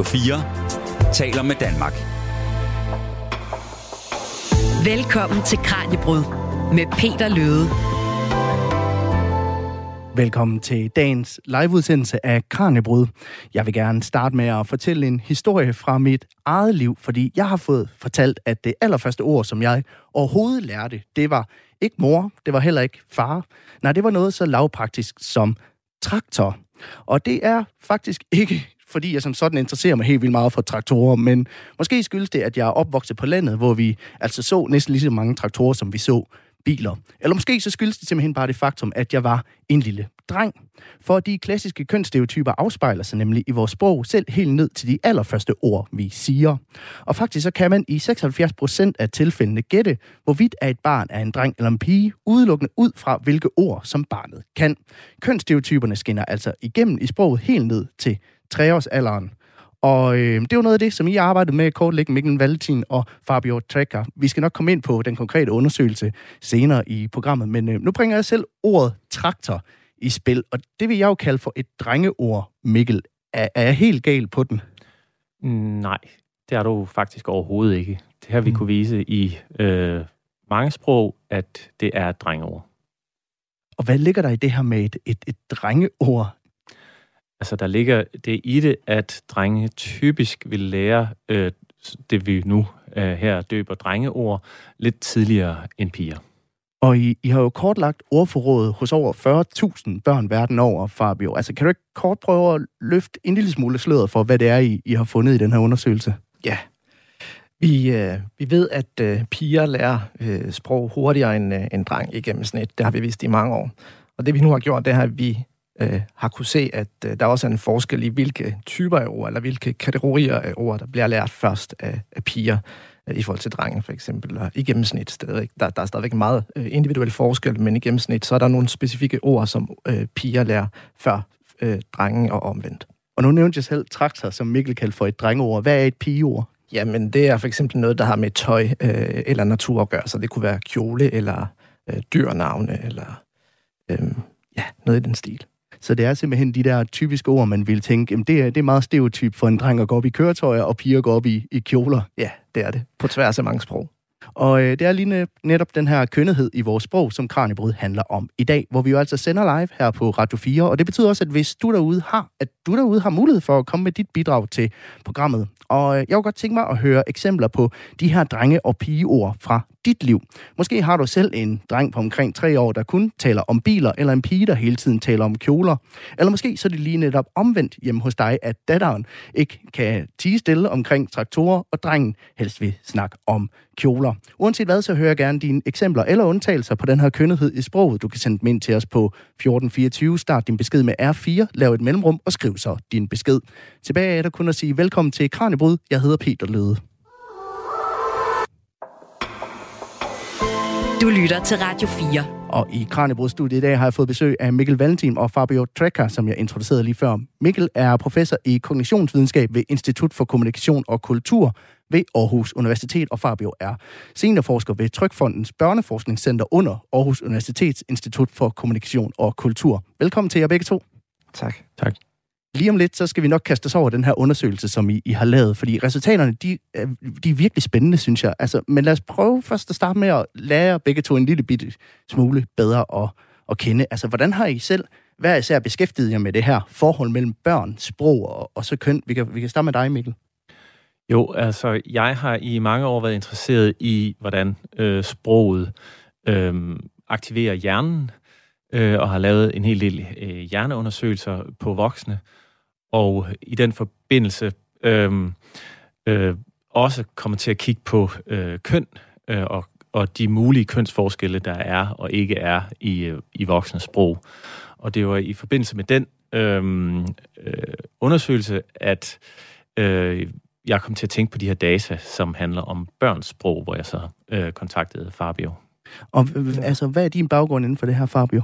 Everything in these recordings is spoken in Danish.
Radio 4 taler med Danmark. Velkommen til Kranjebrud med Peter Løde. Velkommen til dagens liveudsendelse af Kranjebrud. Jeg vil gerne starte med at fortælle en historie fra mit eget liv, fordi jeg har fået fortalt, at det allerførste ord, som jeg overhovedet lærte, det var ikke mor, det var heller ikke far. Nej, det var noget så lavpraktisk som traktor. Og det er faktisk ikke fordi jeg som sådan interesserer mig helt vildt meget for traktorer, men måske skyldes det, at jeg er opvokset på landet, hvor vi altså så næsten lige så mange traktorer, som vi så biler. Eller måske så skyldes det simpelthen bare det faktum, at jeg var en lille dreng. For de klassiske kønsstereotyper afspejler sig nemlig i vores sprog selv helt ned til de allerførste ord, vi siger. Og faktisk så kan man i 76% af tilfældene gætte, hvorvidt er et barn er en dreng eller en pige, udelukkende ud fra, hvilke ord, som barnet kan. Kønsstereotyperne skinner altså igennem i sproget helt ned til treårsalderen. Og øh, det er jo noget af det, som I arbejdede med kortlægge Mikkel Valentin og Fabio Trekker. Vi skal nok komme ind på den konkrete undersøgelse senere i programmet, men øh, nu bringer jeg selv ordet traktor i spil, og det vil jeg jo kalde for et drengeord, Mikkel. Er, er jeg helt gal på den? Nej, det er du faktisk overhovedet ikke. Det har vi mm. kunne vise i øh, mange sprog, at det er et drengeord. Og hvad ligger der i det her med et, et, et drengeord? Altså, der ligger det i det, at drenge typisk vil lære øh, det, vi nu øh, her døber drengeord, lidt tidligere end piger. Og I, I har jo kortlagt ordforrådet hos over 40.000 børn verden over, Fabio. Altså, kan du ikke kort prøve at løfte en lille smule sløret for, hvad det er, I, I har fundet i den her undersøgelse? Ja. Vi, øh, vi ved, at øh, piger lærer øh, sprog hurtigere end, øh, end dreng i gennemsnit. Det har vi vist i mange år. Og det vi nu har gjort, det er, at vi øh, har kunne se, at øh, der også er en forskel i, hvilke typer af ord, eller hvilke kategorier af ord, der bliver lært først af, af piger øh, i forhold til drenge, for eksempel. Og i gennemsnit stadigvæk. Der, der er stadigvæk meget øh, individuel forskel, men i gennemsnit, så er der nogle specifikke ord, som øh, piger lærer før øh, drenge og omvendt. Og nu nævnte jeg selv traktor, som Mikkel kaldte for et drengeord. Hvad er et pigeord? Jamen, det er for eksempel noget, der har med tøj øh, eller natur at gøre. Så det kunne være kjole eller øh, dyrnavne eller øh, ja, noget i den stil. Så det er simpelthen de der typiske ord, man vil tænke, jamen det, er, det er meget stereotyp for en dreng at gå op i køretøjer, og piger går op i, i kjoler. Ja, det er det. På tværs af mange sprog. Og øh, det er lige netop den her kønnethed i vores sprog, som Kranjebrud handler om i dag, hvor vi jo altså sender live her på Radio 4. Og det betyder også, at hvis du derude har, at du derude har mulighed for at komme med dit bidrag til programmet. Og øh, jeg kunne godt tænke mig at høre eksempler på de her drenge- og pigeord fra dit liv. Måske har du selv en dreng på omkring tre år, der kun taler om biler, eller en pige, der hele tiden taler om kjoler. Eller måske så er det lige netop omvendt hjemme hos dig, at datteren ikke kan tige stille omkring traktorer, og drengen helst vil snakke om kjoler. Uanset hvad, så hører jeg gerne dine eksempler eller undtagelser på den her kønnethed i sproget. Du kan sende dem ind til os på 1424. Start din besked med R4, lav et mellemrum og skriv så din besked. Tilbage er der kun at sige velkommen til Kranjebrud. Jeg hedder Peter Løde. Du lytter til Radio 4. Og i Kranjebrudstudiet i dag har jeg fået besøg af Mikkel Valentin og Fabio Trekker, som jeg introducerede lige før. Mikkel er professor i kognitionsvidenskab ved Institut for Kommunikation og Kultur ved Aarhus Universitet, og Fabio er seniorforsker ved Trykfondens Børneforskningscenter under Aarhus Universitets Institut for Kommunikation og Kultur. Velkommen til jer begge to. Tak. Tak. Lige om lidt, så skal vi nok kaste os over den her undersøgelse, som I, I har lavet, fordi resultaterne, de, de er virkelig spændende, synes jeg. Altså, men lad os prøve først at starte med at lære begge to en lille bitte smule bedre at, at kende. Altså, hvordan har I selv hver især beskæftiget jer med det her forhold mellem børn, sprog og, og så køn? Vi kan, vi kan starte med dig, Mikkel. Jo, altså, jeg har i mange år været interesseret i, hvordan øh, sproget øh, aktiverer hjernen, øh, og har lavet en hel del øh, hjerneundersøgelser på voksne og i den forbindelse øh, øh, også kommer til at kigge på øh, køn øh, og, og de mulige kønsforskelle, der er og ikke er i, øh, i voksne sprog. Og det var i forbindelse med den øh, øh, undersøgelse, at øh, jeg kom til at tænke på de her data, som handler om børns sprog, hvor jeg så øh, kontaktede Fabio. Og altså, hvad er din baggrund inden for det her, Fabio?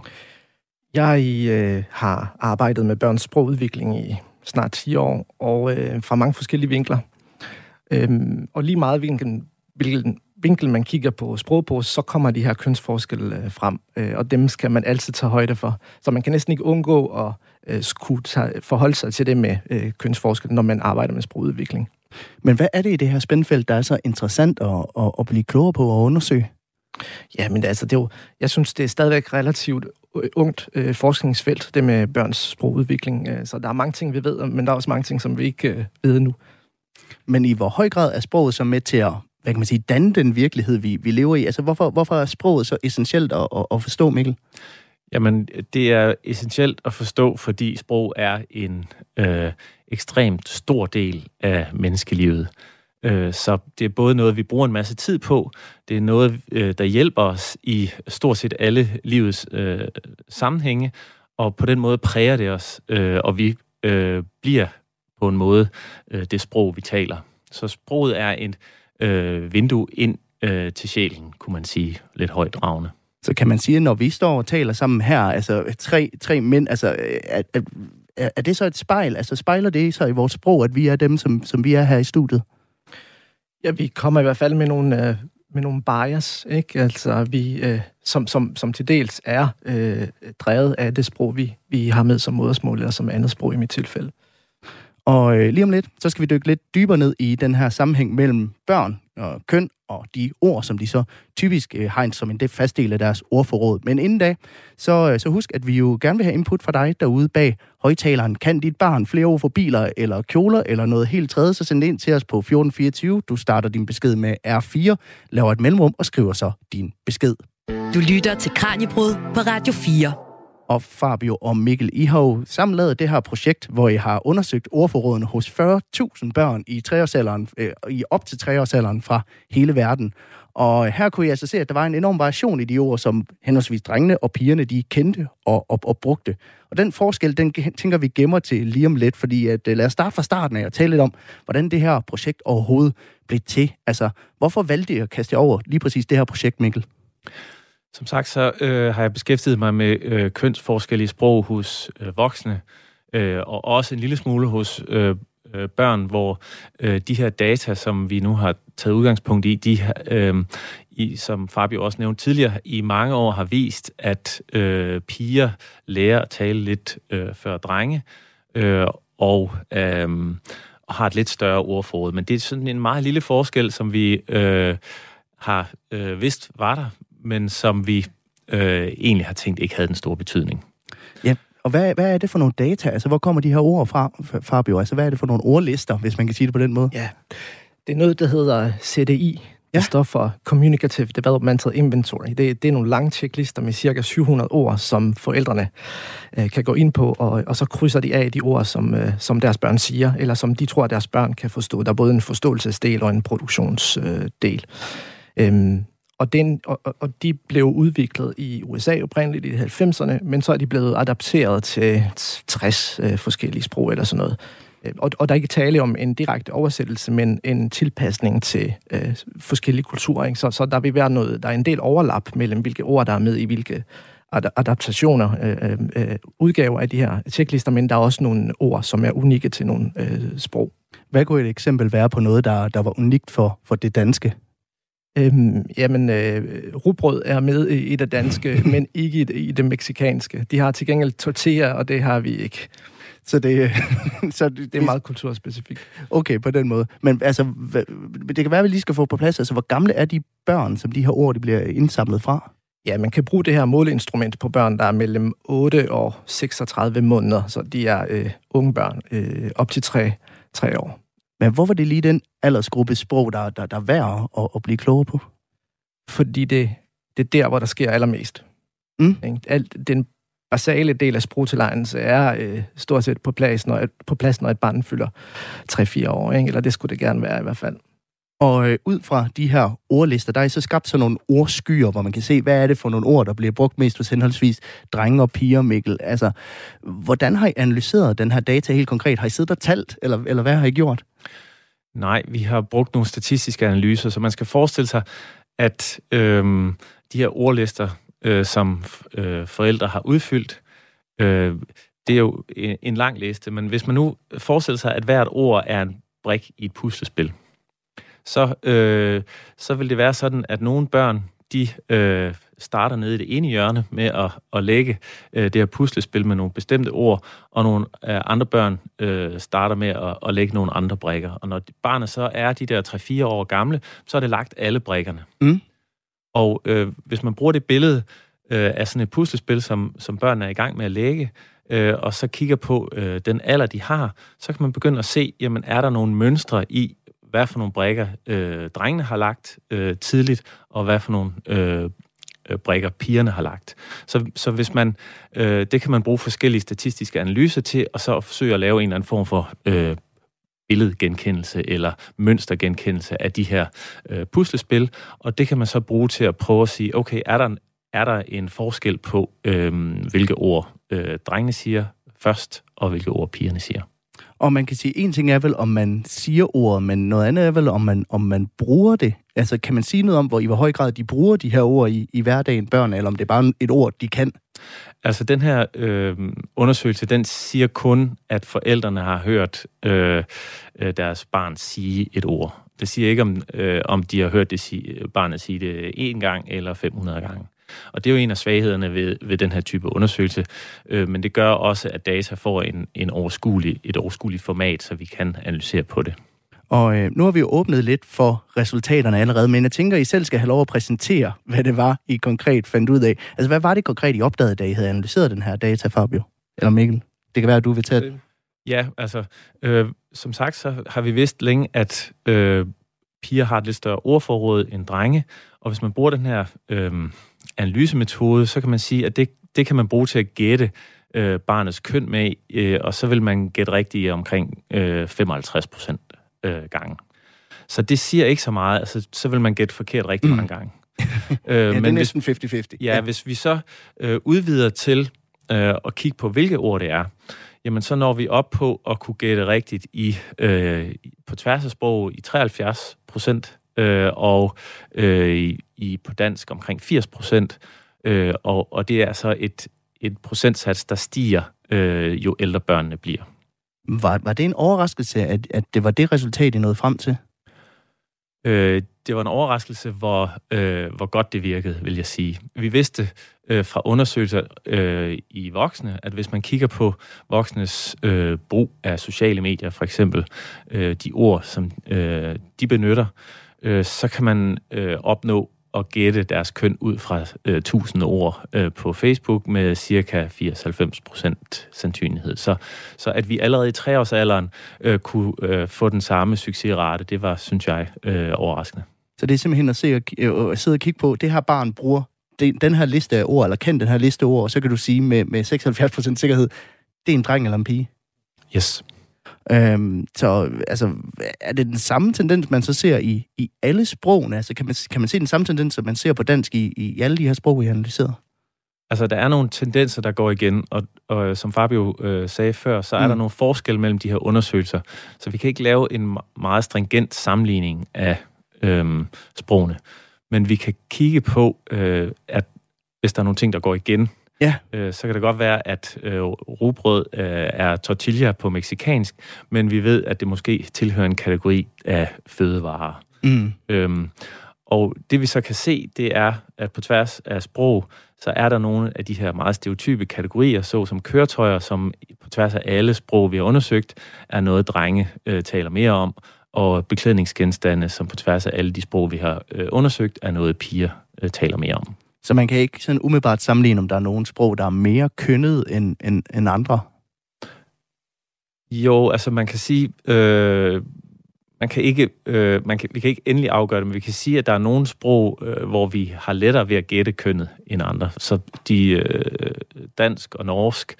Jeg øh, har arbejdet med børns sprogudvikling i snart 10 år, og øh, fra mange forskellige vinkler. Øhm, og lige meget hvilken, hvilken vinkel man kigger på sprog på, så kommer de her kønsforskelle øh, frem, øh, og dem skal man altid tage højde for. Så man kan næsten ikke undgå at øh, skulle tage, forholde sig til det med øh, kønsforskel, når man arbejder med sprogudvikling. Men hvad er det i det her spændfelt, der er så interessant at, at, at blive klogere på og undersøge? Ja, men altså, det er jo, jeg synes, det er stadigvæk relativt øh, ungt øh, forskningsfelt, det med børns sprogudvikling. Øh, så der er mange ting, vi ved, men der er også mange ting, som vi ikke øh, ved nu. Men i hvor høj grad er sproget så med til at hvad kan man sige, danne den virkelighed, vi, vi lever i? Altså, hvorfor, hvorfor er sproget så essentielt at, at, at forstå, Mikkel? Jamen, det er essentielt at forstå, fordi sprog er en øh, ekstremt stor del af menneskelivet. Øh, så det er både noget, vi bruger en masse tid på, det er noget, øh, der hjælper os i stort set alle livets øh, sammenhænge, og på den måde præger det os, øh, og vi øh, bliver på en måde øh, det sprog, vi taler. Så sproget er et øh, vindue ind øh, til sjælen, kunne man sige, lidt højt dragende. Så kan man sige, at når vi står og taler sammen her, altså tre, tre mænd, altså er, er, er det så et spejl? Altså spejler det så i vores sprog, at vi er dem, som, som vi er her i studiet? Ja, vi kommer i hvert fald med nogle, øh, med nogle bias, ikke? Altså, vi, øh, som, som, som til dels er øh, drevet af det sprog, vi, vi har med som modersmål, eller som andet sprog i mit tilfælde. Og øh, lige om lidt, så skal vi dykke lidt dybere ned i den her sammenhæng mellem børn og køn og de ord, som de så typisk øh, har som en fast del af deres ordforråd. Men inden da, så, øh, så husk, at vi jo gerne vil have input fra dig derude bag højtaleren. Kan dit barn flere ord for biler eller kjoler eller noget helt tredje, så send det ind til os på 1424. Du starter din besked med R4, laver et mellemrum og skriver så din besked. Du lytter til Kranjebrud på Radio 4 og Fabio og Mikkel. I har jo sammen lavet det her projekt, hvor I har undersøgt ordforrådene hos 40.000 børn i, treårsalderen, øh, i op til treårsalderen fra hele verden. Og her kunne I altså se, at der var en enorm variation i de ord, som henholdsvis drengene og pigerne, de kendte og, og, og brugte. Og den forskel, den tænker vi gemmer til lige om lidt, fordi at, øh, lad os starte fra starten af og tale lidt om, hvordan det her projekt overhovedet blev til. Altså, hvorfor valgte I at kaste over lige præcis det her projekt, Mikkel? Som sagt, så øh, har jeg beskæftiget mig med øh, kønsforskelle i sprog hos øh, voksne, øh, og også en lille smule hos øh, øh, børn, hvor øh, de her data, som vi nu har taget udgangspunkt i, de, øh, i, som Fabio også nævnte tidligere, i mange år har vist, at øh, piger lærer at tale lidt øh, før drenge, øh, og øh, har et lidt større ordforråd. Men det er sådan en meget lille forskel, som vi øh, har øh, vidst var der, men som vi øh, egentlig har tænkt ikke havde den store betydning. Ja, og hvad, hvad er det for nogle data? Altså, hvor kommer de her ord fra, Fabio? Altså, hvad er det for nogle ordlister, hvis man kan sige det på den måde? Ja, det er noget, der hedder CDI. Det står for Communicative Developmental Inventory. Det, det er nogle lange checklister med cirka 700 ord, som forældrene øh, kan gå ind på, og, og så krydser de af de ord, som, øh, som deres børn siger, eller som de tror, at deres børn kan forstå. Der er både en forståelsesdel og en produktionsdel. Øh, øhm, og, den, og, og de blev udviklet i USA oprindeligt i 90'erne, men så er de blevet adapteret til 60 øh, forskellige sprog eller sådan noget. Øh, og, og der er ikke tale om en direkte oversættelse, men en tilpasning til øh, forskellige kulturer. Ikke? Så, så der vil være noget, der er en del overlap mellem, hvilke ord, der er med i hvilke adaptationer, øh, øh, øh, udgaver af de her tjeklister, men der er også nogle ord, som er unikke til nogle øh, sprog. Hvad kunne et eksempel være på noget, der, der var unikt for, for det danske? Øhm, jamen, øh, rugbrød er med i det danske, men ikke i det, i det meksikanske. De har til gengæld tortilla, og det har vi ikke. Så det, så det, det er meget kulturspecifikt. Okay, på den måde. Men altså, det kan være, at vi lige skal få på plads, altså, hvor gamle er de børn, som de her ord de bliver indsamlet fra? Ja, man kan bruge det her måleinstrument på børn, der er mellem 8 og 36 måneder, så de er øh, unge børn, øh, op til 3, 3 år. Men hvor var det lige den aldersgruppe sprog, der, der, der er værd at, at blive klogere på? Fordi det, det er der, hvor der sker allermest. Mm. Alt, den basale del af sprogtilegnelse er øh, stort set på plads, når, på plads, når et barn fylder 3-4 år. Ikke? Eller det skulle det gerne være i hvert fald. Og øh, ud fra de her ordlister, der er så skabt sådan nogle ordskyer, hvor man kan se, hvad er det for nogle ord, der bliver brugt mest hos henholdsvis drenge og piger, Mikkel. Altså, hvordan har I analyseret den her data helt konkret? Har I siddet og talt, eller, eller hvad har I gjort? Nej, vi har brugt nogle statistiske analyser, så man skal forestille sig, at øh, de her ordlister, øh, som øh, forældre har udfyldt, øh, det er jo en, en lang liste, men hvis man nu forestiller sig, at hvert ord er en brik i et puslespil, så, øh, så vil det være sådan, at nogle børn, de øh, starter nede i det ene hjørne med at, at lægge øh, det her puslespil med nogle bestemte ord, og nogle øh, andre børn øh, starter med at, at lægge nogle andre brikker. Og når barnet så er de der 3-4 år gamle, så er det lagt alle brikkerne. Mm. Og øh, hvis man bruger det billede øh, af sådan et puslespil, som, som børnene er i gang med at lægge, øh, og så kigger på øh, den alder, de har, så kan man begynde at se, jamen er der nogle mønstre i, hvad for nogle brækker øh, drengene har lagt øh, tidligt, og hvad for nogle øh, øh brækker pigerne har lagt. Så, så hvis man, øh, det kan man bruge forskellige statistiske analyser til, og så forsøge at lave en eller anden form for øh, billedgenkendelse eller mønstergenkendelse af de her øh, puslespil, og det kan man så bruge til at prøve at sige, okay, er der, er der en forskel på, øh, hvilke ord øh, drengene siger først, og hvilke ord pigerne siger? Og man kan sige, en ting er vel, om man siger ordet, men noget andet er vel, om man, om man bruger det. Altså, kan man sige noget om, hvor i hvor høj grad de bruger de her ord i, i hverdagen, børn, eller om det er bare et ord, de kan? Altså, den her øh, undersøgelse, den siger kun, at forældrene har hørt øh, øh deres barn sige et ord. Det siger ikke, om, øh, om de har hørt det sige, barnet sige det én gang eller 500 gange. Og det er jo en af svaghederne ved, ved den her type undersøgelse, øh, men det gør også, at data får en, en overskuelig, et overskueligt format, så vi kan analysere på det. Og øh, nu har vi jo åbnet lidt for resultaterne allerede, men jeg tænker, I selv skal have lov at præsentere, hvad det var, I konkret fandt ud af. Altså, hvad var det konkret, I opdagede, da I havde analyseret den her data, Fabio? Eller Mikkel? Det kan være, at du vil tage det. Ja, altså, øh, som sagt, så har vi vidst længe, at øh, piger har et lidt større ordforråd end drenge, og hvis man bruger den her øh, analysemetode, så kan man sige, at det, det kan man bruge til at gætte øh, barnets køn med, øh, og så vil man gætte rigtigt omkring øh, 55 procent øh, gange. Så det siger ikke så meget, altså så vil man gætte forkert rigtig mm. mange gange. øh, ja, men det er næsten 50-50. Ja, ja, hvis vi så øh, udvider til øh, at kigge på, hvilke ord det er, jamen så når vi op på at kunne gætte rigtigt i øh, på tværs af sprog i 73 procent øh, og øh, i, i på dansk omkring 80 procent, øh, og, og det er altså et, et procentsats, der stiger, øh, jo ældre børnene bliver. Var, var det en overraskelse, at, at det var det resultat, I nåede frem til? Øh, det var en overraskelse, hvor, øh, hvor godt det virkede, vil jeg sige. Vi vidste øh, fra undersøgelser øh, i voksne, at hvis man kigger på voksnes øh, brug af sociale medier, for eksempel øh, de ord, som øh, de benytter, øh, så kan man øh, opnå at gætte deres køn ud fra øh, 1000 ord øh, på Facebook med cirka 80-90% sandsynlighed. Så, så at vi allerede i treårsalderen øh, kunne øh, få den samme succesrate, det var, synes jeg, øh, overraskende. Så det er simpelthen at, se og, øh, at sidde og kigge på, det her barn bruger den, den her liste af ord, eller kend den her liste af ord, og så kan du sige med, med 76% sikkerhed, det er en dreng eller en pige. Yes. Øhm, så altså, er det den samme tendens, man så ser i, i alle sprogene? Altså, kan man, kan man se den samme tendens, som man ser på dansk i, i alle de her sprog, vi har analyseret? Altså, der er nogle tendenser, der går igen, og, og som Fabio øh, sagde før, så er mm. der nogle forskelle mellem de her undersøgelser. Så vi kan ikke lave en meget stringent sammenligning af øh, sprogene. Men vi kan kigge på, øh, at hvis der er nogle ting, der går igen, ja. øh, så kan det godt være, at øh, rugbrød øh, er tortilla på meksikansk, men vi ved, at det måske tilhører en kategori af fødevarer. Mm. Øhm, og det vi så kan se, det er, at på tværs af sprog, så er der nogle af de her meget stereotype kategorier, såsom køretøjer, som på tværs af alle sprog, vi har undersøgt, er noget, drenge øh, taler mere om, og beklædningsgenstande, som på tværs af alle de sprog, vi har øh, undersøgt, er noget, piger øh, taler mere om. Så man kan ikke sådan umiddelbart sammenligne, om der er nogle sprog, der er mere kønnet end, end, end andre? Jo, altså man kan sige, øh, man kan ikke, øh, man kan, vi kan ikke endelig afgøre det, men vi kan sige, at der er nogle sprog, øh, hvor vi har lettere ved at gætte kønnet end andre. Så de øh, dansk og norsk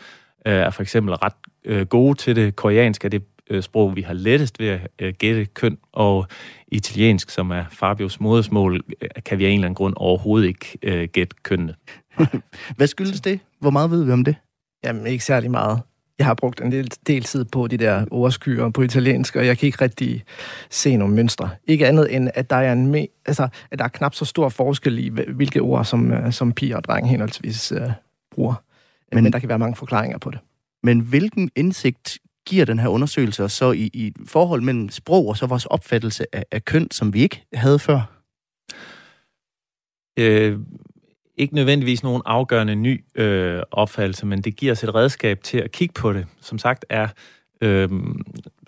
øh, er for eksempel ret øh, gode til det. Koreansk er det øh, sprog, vi har lettest ved at øh, gætte køn, og italiensk, som er Fabios modersmål, øh, kan vi af en eller anden grund overhovedet ikke øh, gætte kønnene. Hvad skyldes det? Hvor meget ved vi om det? Jamen, ikke særlig meget. Jeg har brugt en del, del tid på de der ordskyer på italiensk, og jeg kan ikke rigtig se nogle mønstre. Ikke andet end, at der er, en me, altså, at der er knap så stor forskel i, hvilke ord, som, øh, som piger og drenge henholdsvis uh, bruger. Men, Men der kan være mange forklaringer på det. Men hvilken indsigt giver den her undersøgelse så i, i forhold mellem sprog og så vores opfattelse af, af køn, som vi ikke havde før? Øh, ikke nødvendigvis nogen afgørende ny øh, opfattelse, men det giver os et redskab til at kigge på det. Som sagt er øh,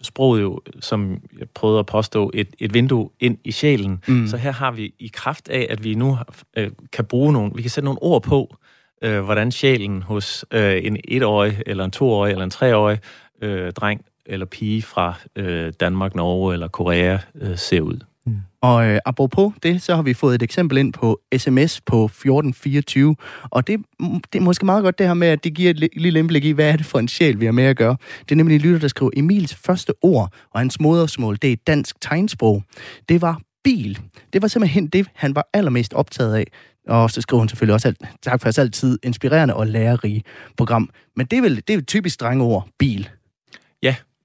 sproget jo, som jeg prøvede at påstå, et, et vindue ind i sjælen. Mm. Så her har vi i kraft af, at vi nu øh, kan bruge nogle, vi kan sætte nogle ord på, øh, hvordan sjælen hos øh, en etårig, eller en toårig, eller en treårig øh, dreng eller pige fra øh, Danmark, Norge eller Korea øh, ser ud. Mm. Og øh, apropos det, så har vi fået et eksempel ind på sms på 1424, og det, det er måske meget godt det her med, at det giver et lille indblik i, hvad er det for en sjæl, vi har med at gøre. Det er nemlig en lytter, der skriver, Emils første ord og hans modersmål, det er dansk tegnsprog. Det var bil. Det var simpelthen det, han var allermest optaget af. Og så skriver hun selvfølgelig også, alt, tak for jeres altid inspirerende og lærerige program. Men det er vel det er typisk drengeord, bil.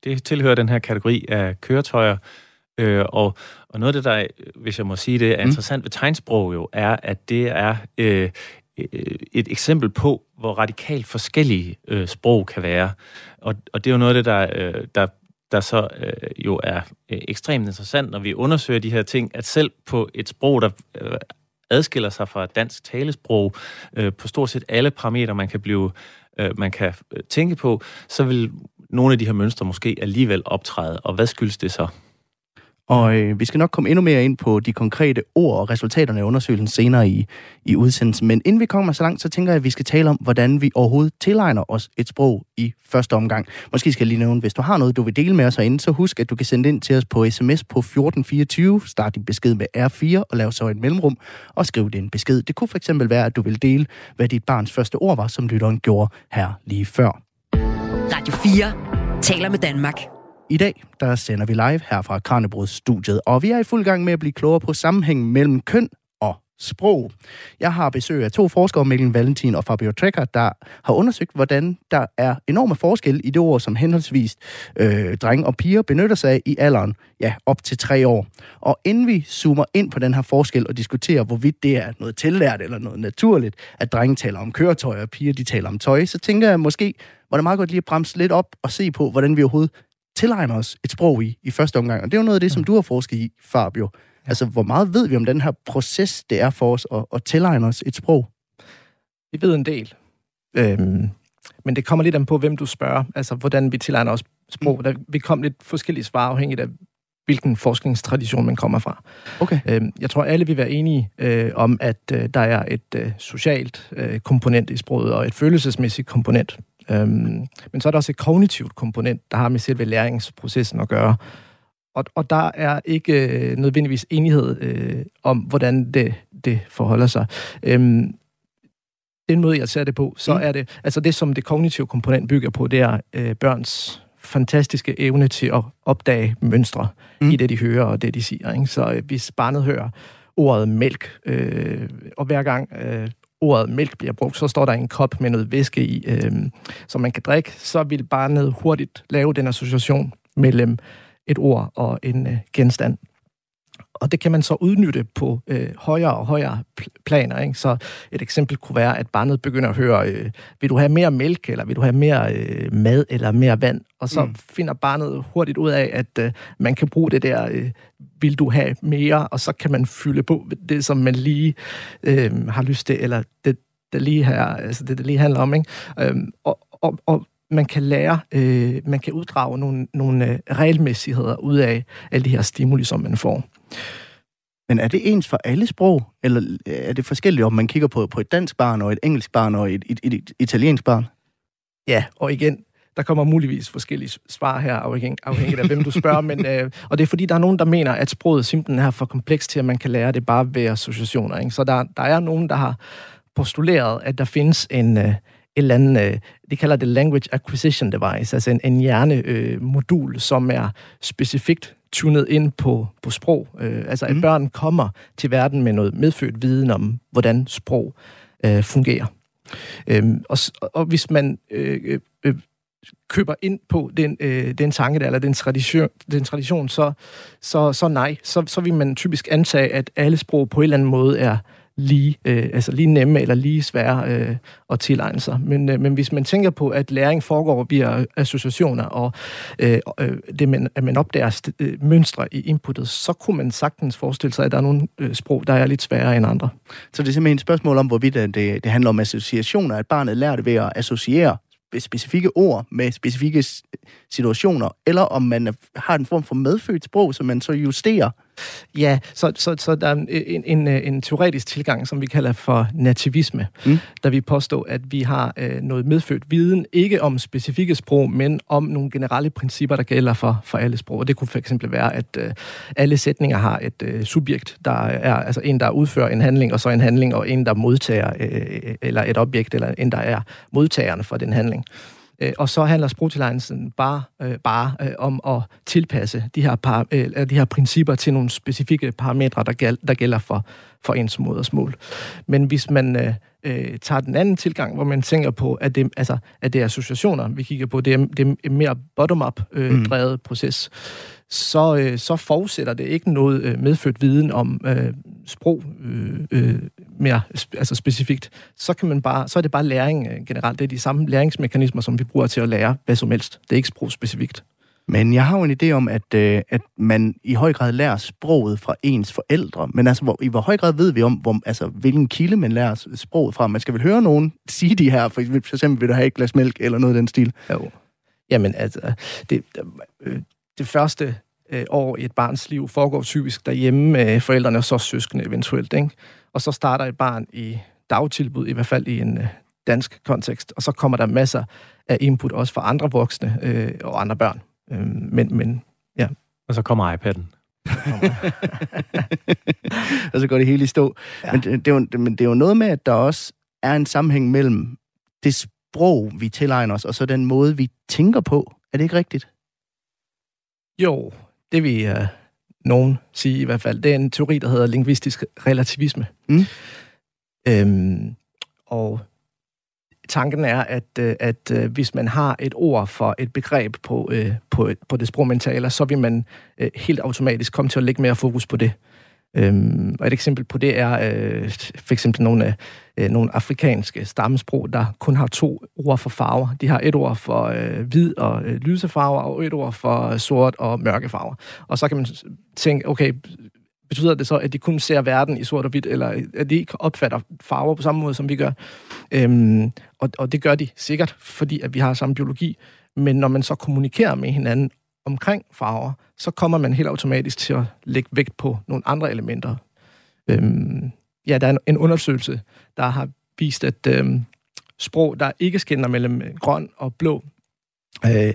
Det tilhører den her kategori af køretøjer. Øh, og, og noget af det, der, hvis jeg må sige det, er mm. interessant ved tegnsprog jo, er, at det er øh, øh, et eksempel på, hvor radikalt forskellige øh, sprog kan være. Og, og det er jo noget af det, der, øh, der, der så øh, jo er øh, ekstremt interessant, når vi undersøger de her ting, at selv på et sprog, der øh, adskiller sig fra dansk talesprog øh, på stort set alle parametre, man kan blive øh, man kan øh, tænke på, så vil nogle af de her mønstre måske alligevel optræde. Og hvad skyldes det så? Og øh, vi skal nok komme endnu mere ind på de konkrete ord og resultaterne af undersøgelsen senere i, i udsendelsen. Men inden vi kommer så langt, så tænker jeg, at vi skal tale om, hvordan vi overhovedet tilegner os et sprog i første omgang. Måske skal jeg lige nævne, hvis du har noget, du vil dele med os herinde, så husk, at du kan sende ind til os på sms på 1424. Start din besked med R4 og lav så et mellemrum og skriv din besked. Det kunne fx være, at du vil dele, hvad dit barns første ord var, som lytteren gjorde her lige før. Radio 4 taler med Danmark. I dag, der sender vi live her fra Kranjebrods studiet, og vi er i fuld gang med at blive klogere på sammenhængen mellem køn sprog. Jeg har besøg af to forskere, Mikkel Valentin og Fabio Trekker, der har undersøgt, hvordan der er enorme forskel i det ord, som henholdsvis øh, drenge og piger benytter sig af i alderen, ja, op til tre år. Og inden vi zoomer ind på den her forskel og diskuterer, hvorvidt det er noget tillært eller noget naturligt, at drenge taler om køretøj og piger de taler om tøj, så tænker jeg måske, var det meget godt lige at bremse lidt op og se på, hvordan vi overhovedet tilegner os et sprog i, i første omgang. Og det er jo noget af det, som du har forsket i, Fabio. Altså, hvor meget ved vi om den her proces, det er for os at, at tilegne os et sprog? Vi ved en del. Øhm, men det kommer lidt an på, hvem du spørger. Altså, hvordan vi tilegner os sprog. Mm. Der, vi kom lidt forskellige svar, afhængigt af, hvilken forskningstradition man kommer fra. Okay. Øhm, jeg tror, alle vil være enige øh, om, at øh, der er et øh, socialt øh, komponent i sproget og et følelsesmæssigt komponent. Øhm, men så er der også et kognitivt komponent, der har med selve læringsprocessen at gøre. Og, og der er ikke øh, nødvendigvis enighed øh, om, hvordan det, det forholder sig. Øhm, den måde, jeg ser det på, så mm. er det, altså det, som det kognitive komponent bygger på, det er øh, børns fantastiske evne til at opdage mønstre mm. i det, de hører og det, de siger. Ikke? Så øh, hvis barnet hører ordet mælk, øh, og hver gang øh, ordet mælk bliver brugt, så står der en kop med noget væske i, øh, som man kan drikke, så vil barnet hurtigt lave den association mellem et ord og en øh, genstand. Og det kan man så udnytte på øh, højere og højere planer. Ikke? Så et eksempel kunne være, at barnet begynder at høre, øh, vil du have mere mælk, eller vil du have mere øh, mad, eller mere vand? Og så mm. finder barnet hurtigt ud af, at øh, man kan bruge det der, øh, vil du have mere? Og så kan man fylde på det, som man lige øh, har lyst til, eller det, det lige her, altså det, det lige handler om. Ikke? Øhm, og, og, og man kan lære, øh, man kan uddrage nogle, nogle øh, regelmæssigheder ud af alle de her stimuli, som man får. Men er det ens for alle sprog, eller er det forskelligt, om man kigger på, på et dansk barn, og et engelsk barn, og et, et, et, et italiensk barn? Ja, og igen, der kommer muligvis forskellige svar her, afhængig, afhængigt af hvem du spørger, men, øh, og det er fordi, der er nogen, der mener, at sproget simpelthen er for komplekst til, at man kan lære det bare ved associationer. Ikke? Så der, der er nogen, der har postuleret, at der findes en, øh, eller andet, øh, de kalder det Language Acquisition Device, altså en, en hjernemodul, øh, som er specifikt tunet ind på, på sprog. Øh, altså at mm. børn kommer til verden med noget medfødt viden om, hvordan sprog øh, fungerer. Øh, og, og hvis man øh, øh, køber ind på den, øh, den tanke der, eller den tradition, den tradition så, så, så nej. Så, så vil man typisk antage, at alle sprog på en eller anden måde er lige, øh, altså lige nemme eller lige svære øh, at tilegne sig. Men, øh, men hvis man tænker på, at læring foregår via associationer, og øh, øh, det, man, at man opdager øh, mønstre i inputtet, så kunne man sagtens forestille sig, at der er nogle øh, sprog, der er lidt sværere end andre. Så det er simpelthen et spørgsmål om, hvorvidt øh, det, det handler om associationer, at barnet lærer det ved at associere specifikke ord med specifikke situationer, eller om man har en form for medfødt sprog, som man så justerer Ja, så, så, så der er en, en, en, teoretisk tilgang, som vi kalder for nativisme, mm. der vi påstår, at vi har øh, noget medfødt viden, ikke om specifikke sprog, men om nogle generelle principper, der gælder for, for alle sprog. Og det kunne eksempel være, at øh, alle sætninger har et øh, subjekt, der er altså en, der udfører en handling, og så en handling, og en, der modtager, øh, eller et objekt, eller en, der er modtagerne for den handling. Øh, og så handler sprogtilegnelsen bare, øh, bare øh, om at tilpasse de her, par, øh, de her principper til nogle specifikke parametre, der, gæl, der gælder for, for ens modersmål. Men hvis man øh, øh, tager den anden tilgang, hvor man tænker på, at det, altså, at det er associationer, vi kigger på, det er, det er en mere bottom-up øh, mm. drevet proces, så, øh, så forudsætter det ikke noget øh, medfødt viden om øh, sprog øh, øh, mere altså specifikt. Så, kan man bare, så er det bare læring øh, generelt. Det er de samme læringsmekanismer, som vi bruger til at lære hvad som helst. Det er ikke sprogspecifikt. Men jeg har jo en idé om, at, øh, at man i høj grad lærer sproget fra ens forældre. Men altså, hvor, i hvor høj grad ved vi om, hvor, altså, hvilken kilde man lærer sproget fra? Man skal vel høre nogen sige de her, for, for eksempel vil du have et glas mælk, eller noget af den stil? Jo. Jamen, altså, det, øh, det første øh, år i et barns liv foregår typisk derhjemme med forældrene og så søskende eventuelt. Ikke? Og så starter et barn i dagtilbud, i hvert fald i en øh, dansk kontekst, og så kommer der masser af input også fra andre voksne øh, og andre børn. Øh, men, men ja. Og så kommer iPad'en. og så går det hele i stå. Ja. Men, det, det er jo, men det er jo noget med, at der også er en sammenhæng mellem det sprog, vi tilegner os, og så den måde, vi tænker på. Er det ikke rigtigt? Jo, det vil uh, nogen sige i hvert fald. Det er en teori, der hedder lingvistisk relativisme. Mm. Øhm, og tanken er, at, øh, at øh, hvis man har et ord for et begreb på, øh, på, på det sprog, man taler, så vil man helt automatisk komme til at lægge mere fokus på det. Øhm, og et eksempel på det er øh, for eksempel nogle, øh, nogle afrikanske stammesprog, der kun har to ord for farver. De har et ord for øh, hvid og øh, lyse farver, og et ord for sort og mørke farver. Og så kan man tænke, okay, betyder det så, at de kun ser verden i sort og hvidt, eller at de ikke opfatter farver på samme måde, som vi gør? Øhm, og, og det gør de sikkert, fordi at vi har samme biologi. Men når man så kommunikerer med hinanden omkring farver, så kommer man helt automatisk til at lægge vægt på nogle andre elementer. Øhm, ja, der er en, undersøgelse, der har vist, at øhm, sprog, der ikke skinner mellem grøn og blå, øh,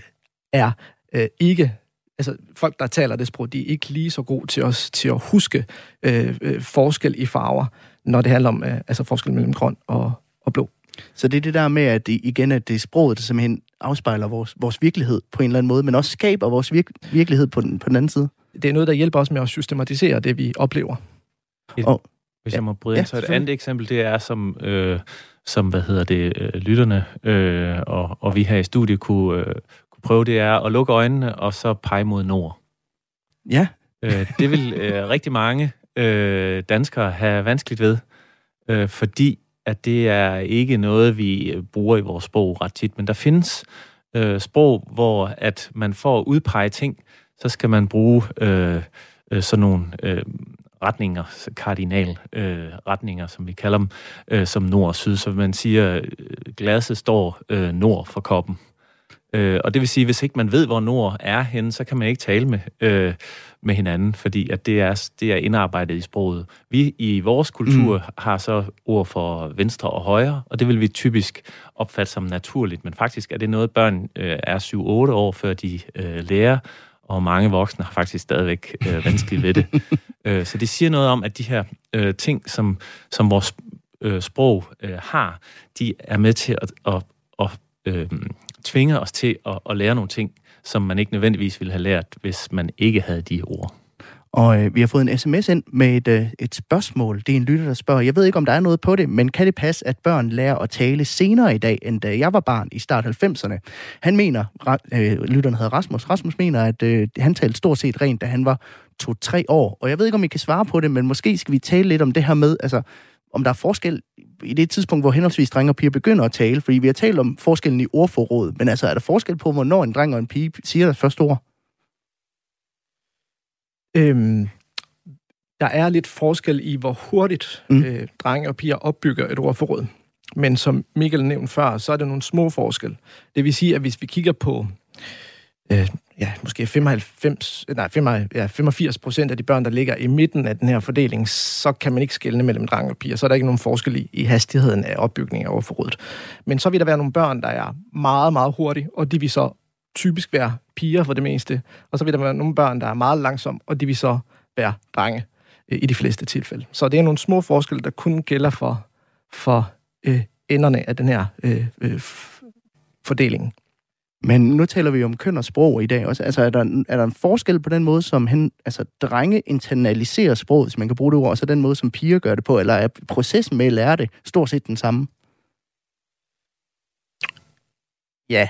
er øh, ikke altså folk, der taler det sprog, de er ikke lige så gode til os til at huske øh, øh, forskel i farver, når det handler om øh, altså forskel mellem grøn og, og blå. Så det er det der med, at det, igen, at det er sproget, der simpelthen afspejler vores, vores virkelighed på en eller anden måde, men også skaber vores vir- virkelighed på den, på den anden side. Det er noget, der hjælper os med at systematisere det, vi oplever. Et, og, hvis jeg må bryde ja, ind, så et andet eksempel, det er som, øh, som hvad hedder det, øh, lytterne øh, og, og vi her i studiet kunne, øh, kunne prøve, det er at lukke øjnene og så pege mod nord. Ja. Øh, det vil øh, rigtig mange øh, danskere have vanskeligt ved, øh, fordi at det er ikke noget, vi øh, bruger i vores sprog ret tit, men der findes øh, sprog, hvor at man får at udpege ting, så skal man bruge øh, øh, sådan nogle øh, retninger, kardinal øh, retninger, som vi kalder dem, øh, som nord og syd. Så man siger, øh, glasset står øh, nord for koppen. Øh, og det vil sige, hvis ikke man ved, hvor nord er henne, så kan man ikke tale med, øh, med hinanden, fordi at det er, det er indarbejdet i sproget. Vi i vores kultur mm. har så ord for venstre og højre, og det vil vi typisk opfatte som naturligt, men faktisk er det noget, børn øh, er 7-8 år, før de øh, lærer, og mange voksne har faktisk stadigvæk øh, vanskeligt ved det. øh, så det siger noget om, at de her øh, ting, som, som vores øh, sprog øh, har, de er med til at, at, at øh, tvinger os til at, at lære nogle ting, som man ikke nødvendigvis ville have lært, hvis man ikke havde de ord. Og øh, vi har fået en sms ind med et, øh, et spørgsmål. Det er en lytter, der spørger, jeg ved ikke, om der er noget på det, men kan det passe, at børn lærer at tale senere i dag, end da jeg var barn i start 90'erne? Han mener, øh, lytteren hedder Rasmus, Rasmus mener, at øh, han talte stort set rent, da han var to-tre år. Og jeg ved ikke, om I kan svare på det, men måske skal vi tale lidt om det her med, altså, om der er forskel i det tidspunkt, hvor henholdsvis drenge og piger begynder at tale, fordi vi har talt om forskellen i ordforråd, men altså er der forskel på, hvornår en dreng og en pige siger deres første ord? Øhm, der er lidt forskel i, hvor hurtigt mm. øh, drenge og piger opbygger et ordforråd. Men som Michael nævnte før, så er der nogle små forskel. Det vil sige, at hvis vi kigger på øh, øh, ja, måske 95, nej, 85, ja, 85 procent af de børn, der ligger i midten af den her fordeling, så kan man ikke skelne mellem drenge og piger. Så er der ikke nogen forskel i, i hastigheden af opbygningen af overforrådet. Men så vil der være nogle børn, der er meget, meget hurtige, og de vil så typisk være piger for det meste. Og så vil der være nogle børn, der er meget langsomme, og de vil så være drenge øh, i de fleste tilfælde. Så det er nogle små forskelle, der kun gælder for, for øh, enderne af den her øh, øh, fordeling. Men nu taler vi om køn og sprog i dag også. Altså, er der, er der en forskel på den måde, som hen, altså, drenge internaliserer sproget, hvis man kan bruge det ord, og så den måde, som piger gør det på? Eller er processen med at lære det stort set den samme? Ja,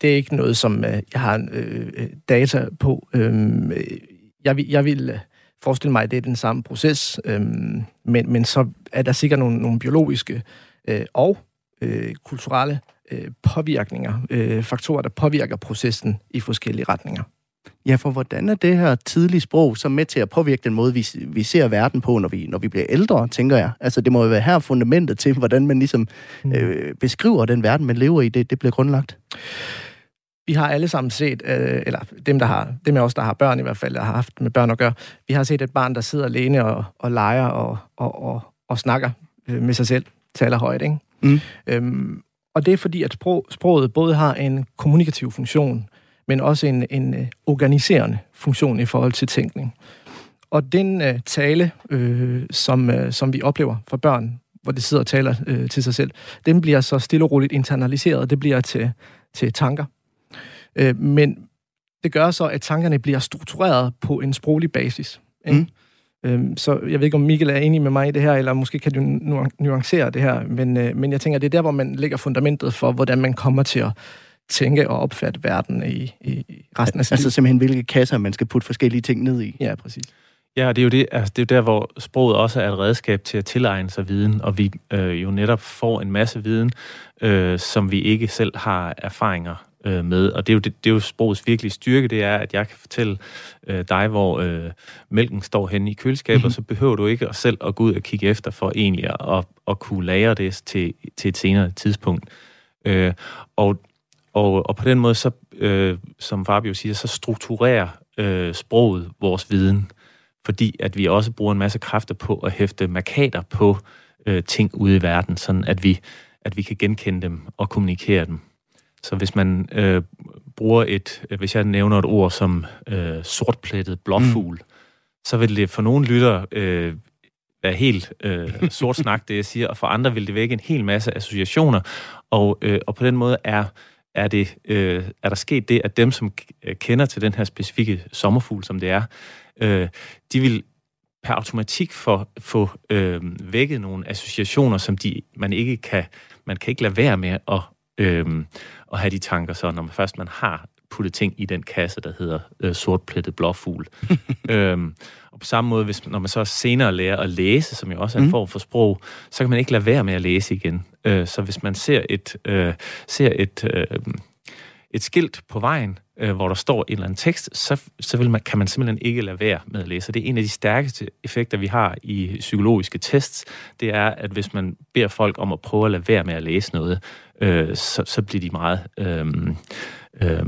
det er ikke noget, som øh, jeg har øh, øh, data på. Øhm, øh, jeg, vil, jeg vil forestille mig, at det er den samme proces, øhm, men, men så er der sikkert nogle, nogle biologiske øh, og øh, kulturelle øh, påvirkninger, øh, faktorer, der påvirker processen i forskellige retninger. Ja, for hvordan er det her tidlige sprog så med til at påvirke den måde, vi, vi ser verden på, når vi, når vi bliver ældre, tænker jeg? Altså, det må jo være her fundamentet til, hvordan man ligesom mm. øh, beskriver den verden, man lever i, det, det bliver grundlagt. Vi har alle sammen set, øh, eller dem, der har, dem af os, der har børn i hvert fald, der har haft med børn at gøre, vi har set et barn, der sidder alene og, og leger og, og, og, og snakker øh, med sig selv, taler højt, ikke? Mm. Øhm, og det er fordi, at sprog, sproget både har en kommunikativ funktion, men også en, en øh, organiserende funktion i forhold til tænkning. Og den øh, tale, øh, som, øh, som vi oplever fra børn, hvor de sidder og taler øh, til sig selv, den bliver så stille og roligt internaliseret, det bliver til, til tanker. Øh, men det gør så, at tankerne bliver struktureret på en sproglig basis. Ikke? Mm. Øhm, så jeg ved ikke, om Mikkel er enig med mig i det her, eller måske kan du nuancere det her, men, øh, men jeg tænker, det er der, hvor man lægger fundamentet for, hvordan man kommer til at tænke og opfatte verden i, i resten af sit Altså simpelthen, hvilke kasser man skal putte forskellige ting ned i. Ja, præcis. Ja, det er jo det, altså det er jo der, hvor sproget også er et redskab til at tilegne sig viden, og vi øh, jo netop får en masse viden, øh, som vi ikke selv har erfaringer øh, med. Og det er, jo, det, det er jo sprogets virkelige styrke, det er, at jeg kan fortælle øh, dig, hvor øh, mælken står henne i køleskabet, mm-hmm. og så behøver du ikke selv at gå ud og kigge efter for egentlig at, at, kunne lære det til, til et senere tidspunkt. Øh, og, og, og på den måde, så, øh, som Fabio siger, så strukturerer øh, sproget vores viden, fordi at vi også bruger en masse kræfter på at hæfte markader på øh, ting ude i verden, sådan at vi, at vi kan genkende dem og kommunikere dem. Så hvis man øh, bruger et, øh, hvis jeg nævner et ord som øh, sortplettet blåfugl, mm. så vil det for nogle lytter øh, være helt øh, sort snak, det jeg siger, og for andre vil det vække en hel masse associationer, og, øh, og på den måde er, er, det, øh, er der sket det, at dem, som kender til den her specifikke sommerfugl, som det er, øh, de vil per automatik få, få øh, vækket nogle associationer, som de, man ikke kan, man kan ikke lade være med at, øh, at have de tanker så, når man først man har puttet ting i den kasse, der hedder øh, sortplettet blåfugl. øhm, og på samme måde, hvis, når man så senere lærer at læse, som jo også er en mm. form for sprog, så kan man ikke lade være med at læse igen. Øh, så hvis man ser et, øh, ser et, øh, et skilt på vejen, øh, hvor der står en eller anden tekst, så, så vil man, kan man simpelthen ikke lade være med at læse. Det er en af de stærkeste effekter, vi har i psykologiske tests, det er, at hvis man beder folk om at prøve at lade være med at læse noget, øh, så, så bliver de meget øh, øh,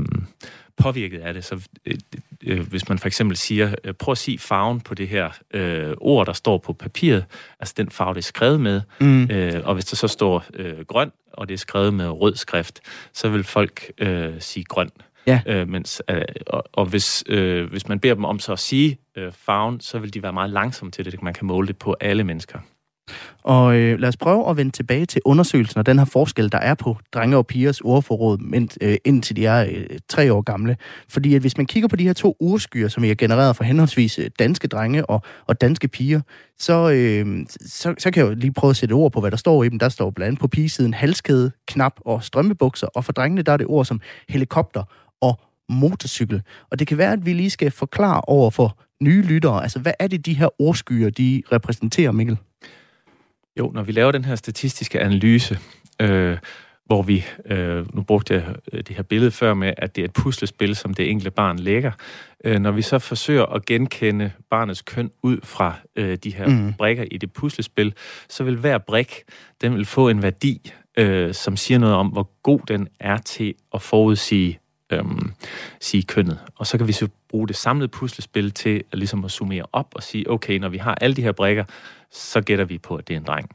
påvirket af det. Så øh, øh, hvis man for eksempel siger, øh, prøv at sige farven på det her øh, ord, der står på papiret, altså den farve, det er skrevet med, mm. øh, og hvis der så står øh, grøn, og det er skrevet med rød skrift, så vil folk øh, sige grøn. Ja. Øh, mens, øh, og, og hvis, øh, hvis man beder dem om så at sige øh, farven, så vil de være meget langsomme til det. Man kan måle det på alle mennesker. Og øh, lad os prøve at vende tilbage til undersøgelsen og den her forskel, der er på drenge og pigers ordforråd, men, øh, indtil de er øh, tre år gamle. Fordi at hvis man kigger på de her to urskyer, som I har genereret for henholdsvis øh, danske drenge og, og danske piger, så, øh, så, så kan jeg jo lige prøve at sætte ord på, hvad der står i dem. Der står blandt andet på pigesiden halskæde, knap og strømpebukser, og for drengene der er det ord som helikopter og motorcykel. Og det kan være, at vi lige skal forklare over for nye lyttere, altså hvad er det, de her ordskyer, de repræsenterer, Mikkel? Jo, når vi laver den her statistiske analyse, øh, hvor vi, øh, nu brugte jeg øh, det her billede før med, at det er et puslespil, som det enkelte barn lægger. Øh, når vi så forsøger at genkende barnets køn ud fra øh, de her mm. brikker i det puslespil, så vil hver brik, den vil få en værdi, øh, som siger noget om, hvor god den er til at forudsige øhm, sige kønnet. Og så kan vi så bruge det samlede puslespil til at, ligesom at summere op og sige, okay, når vi har alle de her brikker, så gætter vi på, at det er en dreng.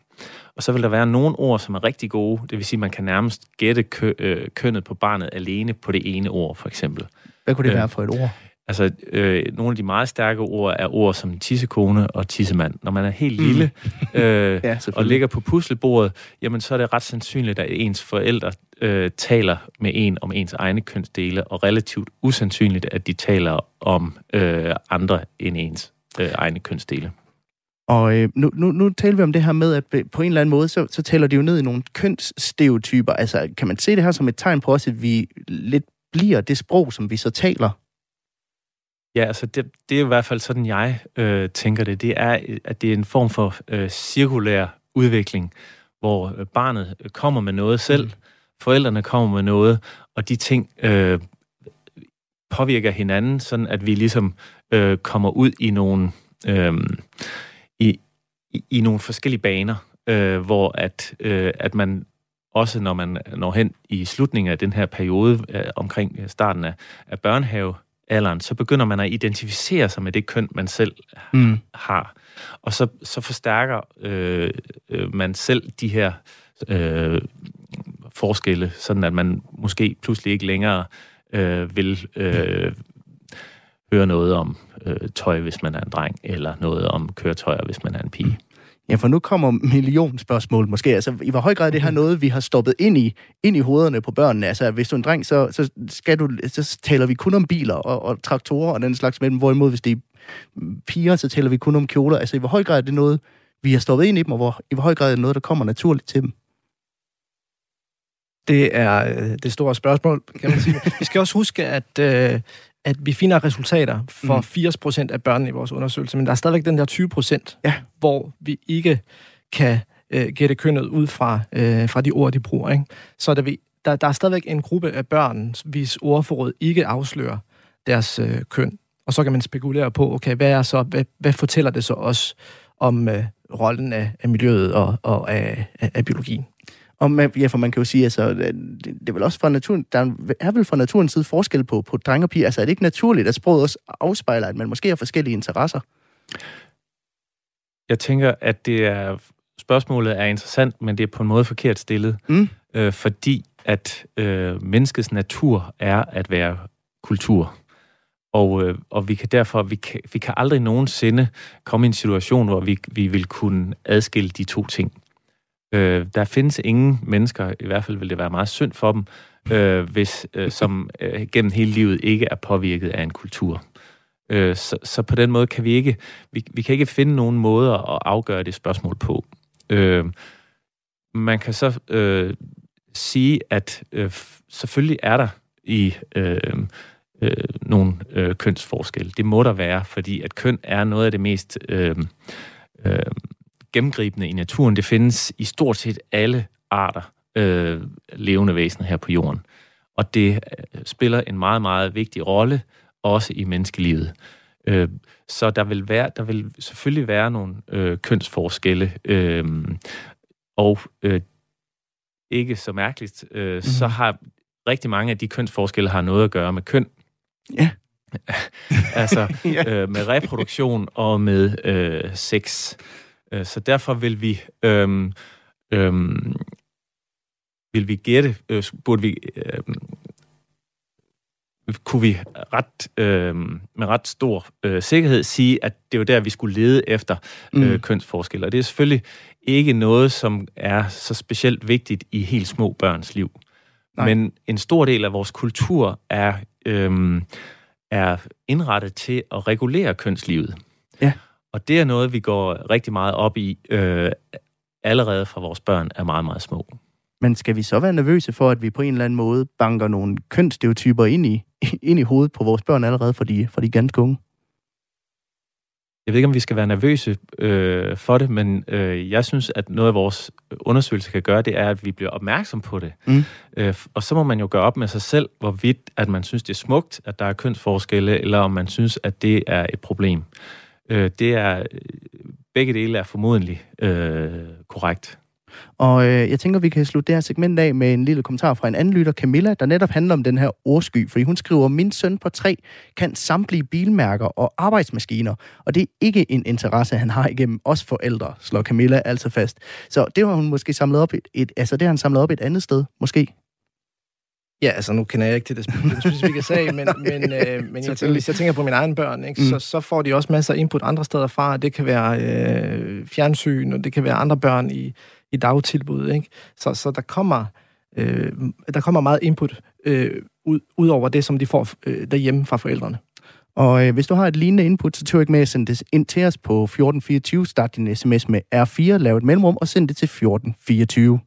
Og så vil der være nogle ord, som er rigtig gode. Det vil sige, at man kan nærmest gætte kø, øh, kønnet på barnet alene på det ene ord, for eksempel. Hvad kunne det øh, være for et ord? Altså, øh, nogle af de meget stærke ord er ord som tissekone og tissemand. Når man er helt lille mm. øh, ja, og ligger på puslebordet, jamen så er det ret sandsynligt, at ens forældre øh, taler med en om ens egne kønsdele, og relativt usandsynligt, at de taler om øh, andre end ens øh, egne kønsdele. Og øh, nu, nu, nu taler vi om det her med, at på en eller anden måde, så, så taler de jo ned i nogle kønsstereotyper. Altså, kan man se det her som et tegn på også, at vi lidt bliver det sprog, som vi så taler? Ja, altså det, det er i hvert fald sådan, jeg øh, tænker det. Det er, at det er en form for øh, cirkulær udvikling, hvor øh, barnet kommer med noget selv, mm. forældrene kommer med noget, og de ting øh, påvirker hinanden, sådan at vi ligesom øh, kommer ud i nogle... Øh, i, i, i nogle forskellige baner, øh, hvor at, øh, at man også når man når hen i slutningen af den her periode øh, omkring starten af, af børnehavealderen, så begynder man at identificere sig med det køn, man selv mm. har. Og så, så forstærker øh, øh, man selv de her øh, forskelle, sådan at man måske pludselig ikke længere øh, vil øh, høre noget om øh, tøj, hvis man er en dreng, eller noget om køretøjer, hvis man er en pige. Ja, for nu kommer millionspørgsmål måske. Altså, i hvor høj grad er det her noget, vi har stoppet ind i, ind i hovederne på børnene? Altså, hvis du er en dreng, så, så, skal du, så taler vi kun om biler og, og traktorer og den slags med dem. Hvorimod, hvis det er piger, så taler vi kun om kjoler. Altså, i hvor høj grad er det noget, vi har stoppet ind i dem, og hvor, i hvor høj grad er det noget, der kommer naturligt til dem? Det er øh, det store spørgsmål, kan man sige. vi skal også huske, at øh, at vi finder resultater for mm. 80 procent af børnene i vores undersøgelse, men der er stadigvæk den der 20 procent, ja. hvor vi ikke kan øh, gætte kønnet ud fra, øh, fra de ord, de bruger. Ikke? Så der, vi, der, der er stadigvæk en gruppe af børn, hvis ordforråd ikke afslører deres øh, køn. Og så kan man spekulere på, okay, hvad, er så, hvad, hvad fortæller det så os om øh, rollen af, af miljøet og, og af, af, af biologien? Og man, ja, for man kan jo sige, altså, det, det er vel også fra naturen, der er vel fra naturens side forskel på, på drenge og piger. Altså er det ikke naturligt, at sproget også afspejler, at man måske har forskellige interesser? Jeg tænker, at det er, spørgsmålet er interessant, men det er på en måde forkert stillet. Mm. Øh, fordi at øh, menneskets natur er at være kultur. Og, øh, og vi kan derfor, vi kan, vi kan aldrig nogensinde komme i en situation, hvor vi, vi vil kunne adskille de to ting. Øh, der findes ingen mennesker, i hvert fald vil det være meget synd for dem, øh, hvis, øh, som øh, gennem hele livet ikke er påvirket af en kultur. Øh, så, så på den måde kan vi ikke, vi, vi kan ikke finde nogen måder at afgøre det spørgsmål på. Øh, man kan så øh, sige, at øh, selvfølgelig er der i øh, øh, nogle øh, kønsforskelle. Det må der være, fordi at køn er noget af det mest øh, øh, gennemgribende i naturen. Det findes i stort set alle arter øh, levende væsener her på jorden. Og det øh, spiller en meget, meget vigtig rolle, også i menneskelivet. Øh, så der vil, være, der vil selvfølgelig være nogle øh, kønsforskelle, øh, og øh, ikke så mærkeligt, øh, mm. så har rigtig mange af de kønsforskelle har noget at gøre med køn. Ja. altså ja. øh, med reproduktion og med øh, sex. Øh, så derfor vil vi, øhm, øhm, vil vi gætte, øh, burde vi, øh, kunne vi ret, øh, med ret stor øh, sikkerhed sige, at det var der, vi skulle lede efter øh, mm. kønsforskelle. Og det er selvfølgelig ikke noget, som er så specielt vigtigt i helt små børns liv. Nej. Men en stor del af vores kultur er, øh, er indrettet til at regulere kønslivet. Ja. Og det er noget, vi går rigtig meget op i øh, allerede fra vores børn er meget, meget små. Men skal vi så være nervøse for, at vi på en eller anden måde banker nogle kønsstereotyper ind i, ind i hovedet på vores børn allerede for de, for de ganske unge? jeg ved ikke, om vi skal være nervøse øh, for det, men øh, jeg synes, at noget af vores undersøgelse kan gøre, det er, at vi bliver opmærksom på det. Mm. Øh, og så må man jo gøre op med sig selv, hvorvidt at man synes, det er smukt, at der er kønsforskelle, eller om man synes, at det er et problem. Øh, det er øh, begge dele er formodentlig øh, korrekt. Og øh, jeg tænker, vi kan slutte det her segment af med en lille kommentar fra en anden lytter, Camilla, der netop handler om den her ordsky, fordi hun skriver, min søn på tre kan samtlige bilmærker og arbejdsmaskiner, og det er ikke en interesse, han har igennem os forældre, slår Camilla altså fast. Så det har hun måske samlet op et, et altså det har han samlet op et andet sted, måske. Ja, altså nu kender jeg ikke til det specifikke sag, men, men, øh, men jeg, hvis jeg tænker på mine egne børn, ikke, mm. så, så får de også masser af input andre steder fra. Det kan være øh, fjernsyn, og det kan være andre børn i, i dagtilbud. Ikke? Så, så der, kommer, øh, der kommer meget input øh, ud, ud over det, som de får øh, derhjemme fra forældrene. Og øh, hvis du har et lignende input, så tør ikke med at sende det ind til os på 1424. Start din sms med R4, lav et mellemrum og send det til 1424.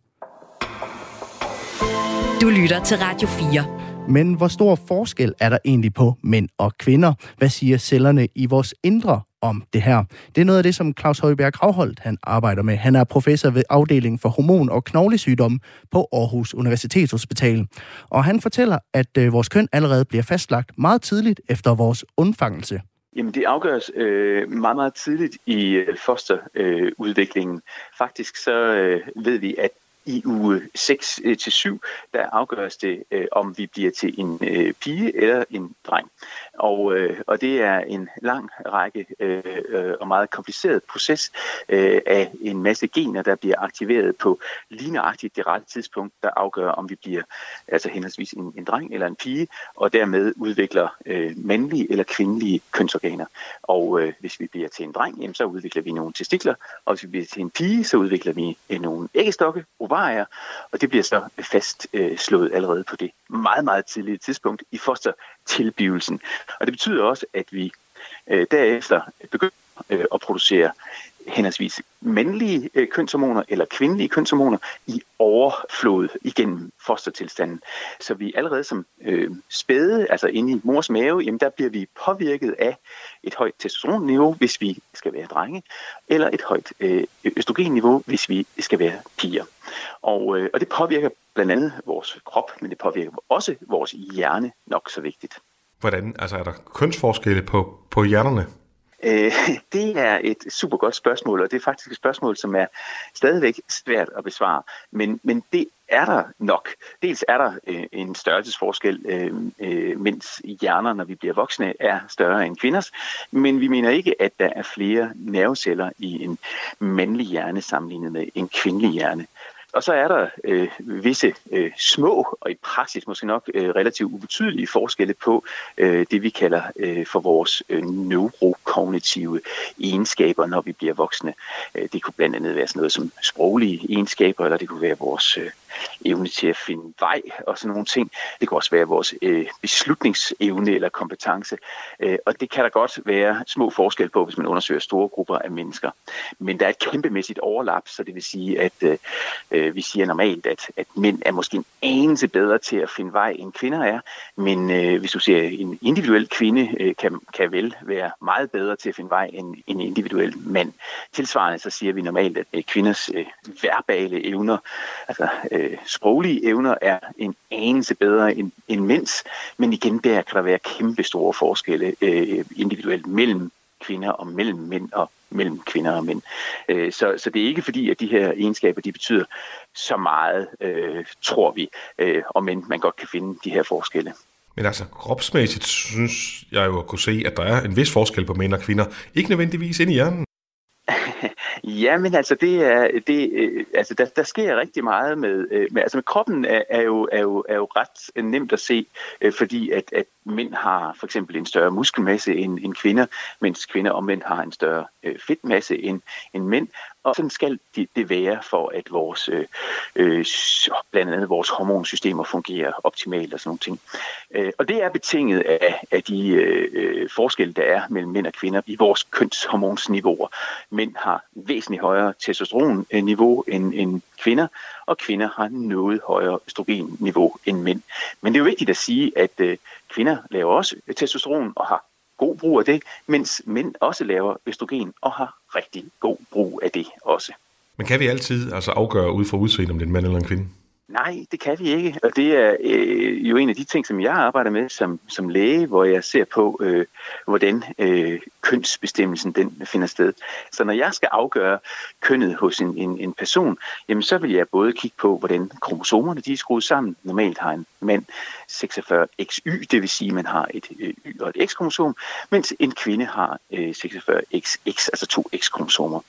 Du lytter til Radio 4. Men hvor stor forskel er der egentlig på mænd og kvinder? Hvad siger cellerne i vores indre om det her? Det er noget af det, som Claus Højberg Gravholdt han arbejder med. Han er professor ved afdelingen for hormon- og knoglesygdomme på Aarhus Universitetshospital. Og han fortæller, at øh, vores køn allerede bliver fastlagt meget tidligt efter vores undfangelse. Jamen det afgøres øh, meget, meget tidligt i øh, fosterudviklingen. Øh, Faktisk så øh, ved vi, at i uge 6 øh, til 7, der afgøres det, øh, om vi bliver til en øh, pige eller en dreng. Og, øh, og det er en lang række øh, øh, og meget kompliceret proces øh, af en masse gener, der bliver aktiveret på ligneragtigt det rette tidspunkt, der afgør, om vi bliver altså henholdsvis en, en dreng eller en pige, og dermed udvikler øh, mandlige eller kvindelige kønsorganer. Og øh, hvis vi bliver til en dreng, jamen, så udvikler vi nogle testikler, og hvis vi bliver til en pige, så udvikler vi øh, nogle æggestokke, ovarier, og det bliver så fastslået øh, allerede på det meget, meget tidlige tidspunkt i fostertilblivelsen. Og det betyder også, at vi øh, derefter begynder øh, at producere henholdsvis mandlige øh, kønshormoner eller kvindelige kønshormoner i overflod igennem fostertilstanden. Så vi allerede som øh, spæde, altså inde i mors mave, jamen der bliver vi påvirket af et højt testosteronniveau, hvis vi skal være drenge, eller et højt øh, østrogenniveau, hvis vi skal være piger. Og, øh, og det påvirker blandt andet vores krop, men det påvirker også vores hjerne nok så vigtigt. Hvordan, altså er der kønsforskelle på, på hjernerne? Øh, det er et super godt spørgsmål, og det er faktisk et spørgsmål, som er stadigvæk svært at besvare. Men, men det er der nok. Dels er der øh, en størrelsesforskel, øh, øh, mens hjerner, når vi bliver voksne, er større end kvinders. Men vi mener ikke, at der er flere nerveceller i en mandlig hjerne sammenlignet med en kvindelig hjerne. Og så er der øh, visse øh, små og i praksis måske nok øh, relativt ubetydelige forskelle på øh, det, vi kalder øh, for vores øh, neurokognitive egenskaber, når vi bliver voksne. Øh, det kunne blandt andet være sådan noget som sproglige egenskaber, eller det kunne være vores øh, evne til at finde vej og sådan nogle ting. Det kan også være vores øh, beslutningsevne eller kompetence. Øh, og det kan der godt være små forskel på, hvis man undersøger store grupper af mennesker. Men der er et kæmpemæssigt overlap, så det vil sige, at øh, øh, vi siger normalt, at, at mænd er måske en anelse bedre til at finde vej, end kvinder er. Men øh, hvis du ser en individuel kvinde, øh, kan, kan vel være meget bedre til at finde vej end en individuel mand. Tilsvarende så siger vi normalt, at øh, kvinders øh, verbale evner, altså øh, Øh, sproglige evner, er en anelse bedre end, end mænds. Men igen, der kan der være kæmpe store forskelle øh, individuelt mellem kvinder og mellem mænd og mellem kvinder og mænd. Øh, så, så det er ikke fordi, at de her egenskaber de betyder så meget, øh, tror vi, øh, og men man godt kan finde de her forskelle. Men altså, kropsmæssigt synes jeg jo at kunne se, at der er en vis forskel på mænd og kvinder. Ikke nødvendigvis ind i hjernen. Ja, men altså, det er, det, øh, altså der, der sker rigtig meget med, øh, med altså med kroppen er, er, jo, er, jo, er jo ret nemt at se, øh, fordi at, at mænd har for eksempel en større muskelmasse end, end kvinder, mens kvinder omvendt har en større øh, fedtmasse end, end mænd. Og sådan skal det, det være for, at vores, øh, øh blandt andet vores hormonsystemer fungerer optimalt og sådan nogle ting. Øh, og det er betinget af, af de øh, øh, forskelle, der er mellem mænd og kvinder i vores kønshormonsniveauer. Mænd har væsentligt højere testosteronniveau end, end kvinder, og kvinder har noget højere østrogenniveau end mænd. Men det er jo vigtigt at sige, at øh, kvinder laver også testosteron og har god brug af det, mens mænd også laver østrogen og har rigtig god brug af det også. Men kan vi altid altså afgøre ud fra udseende, om det er en mand eller en kvinde? Nej, det kan vi ikke. Og det er øh, jo en af de ting, som jeg arbejder med som, som læge, hvor jeg ser på, øh, hvordan øh, kønsbestemmelsen den finder sted. Så når jeg skal afgøre kønnet hos en, en, en person, jamen så vil jeg både kigge på, hvordan kromosomerne de er skruet sammen. Normalt har en mand 46XY, det vil sige, at man har et øh, Y og et X-kromosom, mens en kvinde har øh, 46XX, altså to X-kromosomer.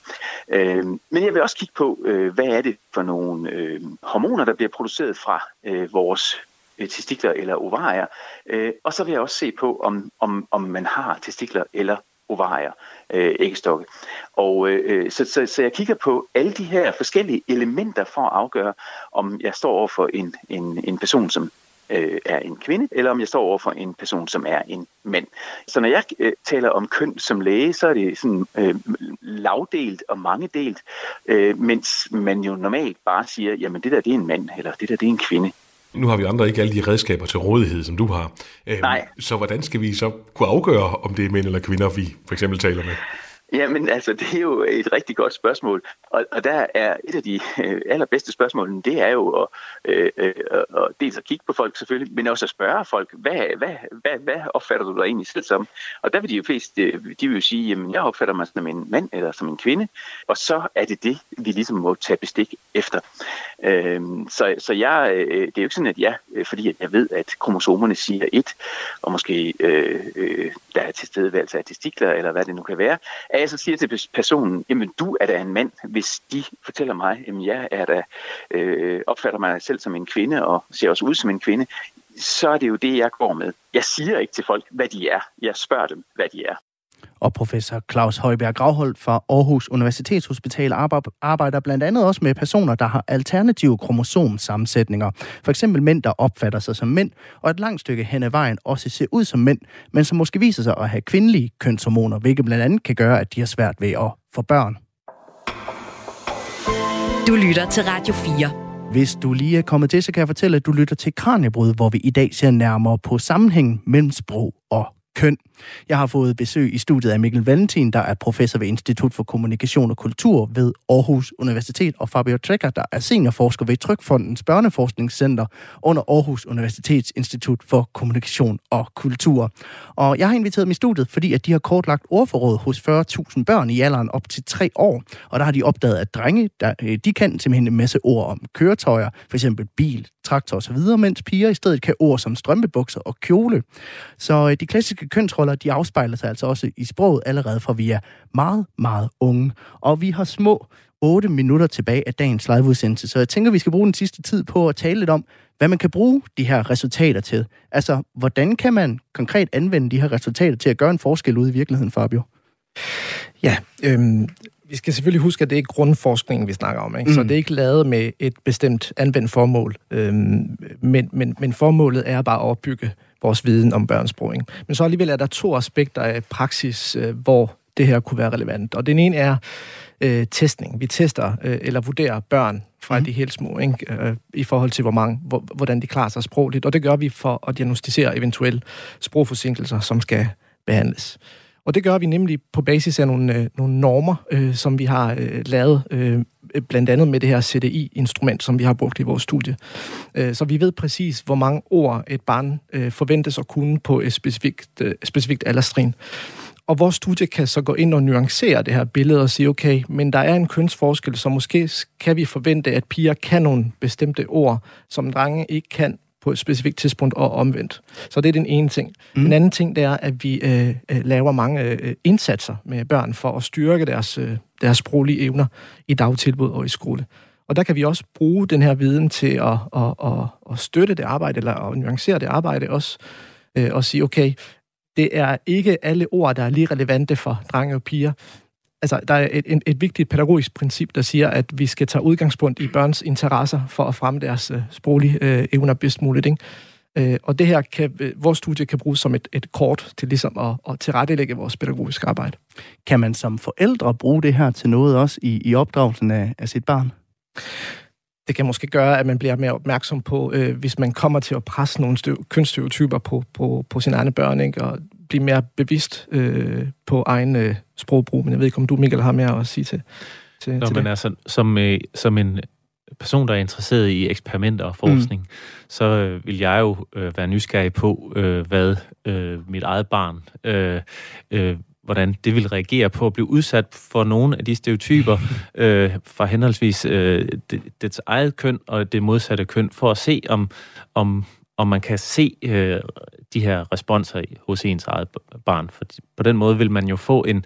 Øh, men jeg vil også kigge på, øh, hvad er det for nogle øh, hormoner, der bliver produceret fra øh, vores øh, testikler eller ovarier. Øh, og så vil jeg også se på, om, om, om man har testikler eller ovarier, øh, æggestokke. Og øh, så, så, så jeg kigger på alle de her forskellige elementer for at afgøre, om jeg står over for en, en, en person, som øh, er en kvinde, eller om jeg står over for en person, som er en mand. Så når jeg øh, taler om køn som læge, så er det sådan øh, lavdelt og mangedelt, øh, mens man jo normalt bare siger, jamen det der det er en mand, eller det der det er en kvinde. Nu har vi andre ikke alle de redskaber til rådighed, som du har. Øhm, Nej. Så hvordan skal vi så kunne afgøre, om det er mænd eller kvinder, vi for eksempel taler med? Jamen altså, det er jo et rigtig godt spørgsmål. Og, og der er et af de øh, allerbedste spørgsmål, det er jo at, øh, øh, at dels at kigge på folk selvfølgelig, men også at spørge folk, hvad, hvad, hvad, hvad opfatter du dig egentlig selv som? Og der vil de jo flest, øh, de vil jo sige, jamen jeg opfatter mig som en mand eller som en kvinde, og så er det det, vi ligesom må tage bestik efter. Øh, så, så jeg, øh, det er jo ikke sådan, at jeg, øh, fordi at jeg ved, at kromosomerne siger et, og måske øh, øh, der er tilstedeværelse af testikler, eller hvad det nu kan være, at jeg så siger til personen, jamen du er da en mand, hvis de fortæller mig, jamen jeg er da, øh, opfatter mig selv som en kvinde, og ser også ud som en kvinde, så er det jo det, jeg går med. Jeg siger ikke til folk, hvad de er. Jeg spørger dem, hvad de er. Og professor Claus Højberg Gravholdt fra Aarhus Universitetshospital arbejder blandt andet også med personer, der har alternative kromosomsammensætninger. For eksempel mænd, der opfatter sig som mænd, og et langt stykke hen ad vejen også ser ud som mænd, men som måske viser sig at have kvindelige kønshormoner, hvilket blandt andet kan gøre, at de har svært ved at få børn. Du lytter til Radio 4. Hvis du lige er kommet til, så kan jeg fortælle, at du lytter til Kranjebrud, hvor vi i dag ser nærmere på sammenhængen mellem sprog og køn. Jeg har fået besøg i studiet af Mikkel Valentin, der er professor ved Institut for Kommunikation og Kultur ved Aarhus Universitet, og Fabio Trekker, der er seniorforsker ved Trykfondens Børneforskningscenter under Aarhus Universitets Institut for Kommunikation og Kultur. Og jeg har inviteret dem i studiet, fordi at de har kortlagt ordforråd hos 40.000 børn i alderen op til 3 år, og der har de opdaget, at drenge, der, øh, de kan simpelthen en masse ord om køretøjer, for eksempel bil, traktor osv., mens piger i stedet kan ord som strømpebukser og kjole. Så øh, de klassiske kønsroller, de afspejler sig altså også i sproget allerede fra vi er meget, meget unge. Og vi har små 8 minutter tilbage af dagens liveudsendelse, så jeg tænker, vi skal bruge den sidste tid på at tale lidt om, hvad man kan bruge de her resultater til. Altså, hvordan kan man konkret anvende de her resultater til at gøre en forskel ude i virkeligheden, Fabio? Ja, øhm, vi skal selvfølgelig huske, at det er grundforskning, vi snakker om. Ikke? Mm. Så det er ikke lavet med et bestemt anvendt formål. Øhm, men, men, men formålet er bare at opbygge vores viden om børnsprog. Ikke? Men så alligevel er der to aspekter af praksis, øh, hvor det her kunne være relevant. Og den ene er øh, testning. Vi tester øh, eller vurderer børn fra mm. de helt små, ikke? Øh, i forhold til, hvor mange, hvor, hvordan de klarer sig sprogligt. Og det gør vi for at diagnostisere eventuelle sprogforsinkelser, som skal behandles. Og det gør vi nemlig på basis af nogle, øh, nogle normer, øh, som vi har øh, lavet, øh, blandt andet med det her CDI-instrument, som vi har brugt i vores studie. Øh, så vi ved præcis, hvor mange ord et barn øh, forventes at kunne på et specifikt, øh, specifikt alderstrin. Og vores studie kan så gå ind og nuancere det her billede og sige, okay, men der er en kønsforskel, så måske kan vi forvente, at piger kan nogle bestemte ord, som drenge ikke kan på et specifikt tidspunkt og omvendt. Så det er den ene ting. Mm. Den anden ting, det er, at vi øh, øh, laver mange øh, indsatser med børn for at styrke deres, øh, deres sproglige evner i dagtilbud og i skole. Og der kan vi også bruge den her viden til at, at, at, at støtte det arbejde, eller at nuancere det arbejde også, øh, og sige, okay, det er ikke alle ord, der er lige relevante for drenge og piger, altså, der er et, et, et vigtigt pædagogisk princip, der siger, at vi skal tage udgangspunkt i børns interesser for at fremme deres øh, sproglige øh, evner bedst muligt. Ikke? Øh, og det her kan, øh, vores studie kan bruges som et, et kort til ligesom at, at tilrettelægge vores pædagogiske arbejde. Kan man som forældre bruge det her til noget også i, i opdragelsen af, af sit barn? det kan måske gøre, at man bliver mere opmærksom på, øh, hvis man kommer til at presse nogle støv, kønsstereotyper på, på, på sine egne børn. Ikke? Og blive mere bevidst øh, på egen øh, sprogbrug. Men jeg ved ikke, om du, Michael, har mere at sige til, til, Nå, til men det. altså, som, øh, som en person, der er interesseret i eksperimenter og forskning, mm. så øh, vil jeg jo øh, være nysgerrig på, øh, hvad øh, mit eget barn, øh, øh, hvordan det vil reagere på at blive udsat for nogle af de stereotyper øh, fra henholdsvis øh, det, dets eget køn og det modsatte køn, for at se, om, om, om man kan se øh, de her responser hos ens eget barn. For på den måde vil man jo få en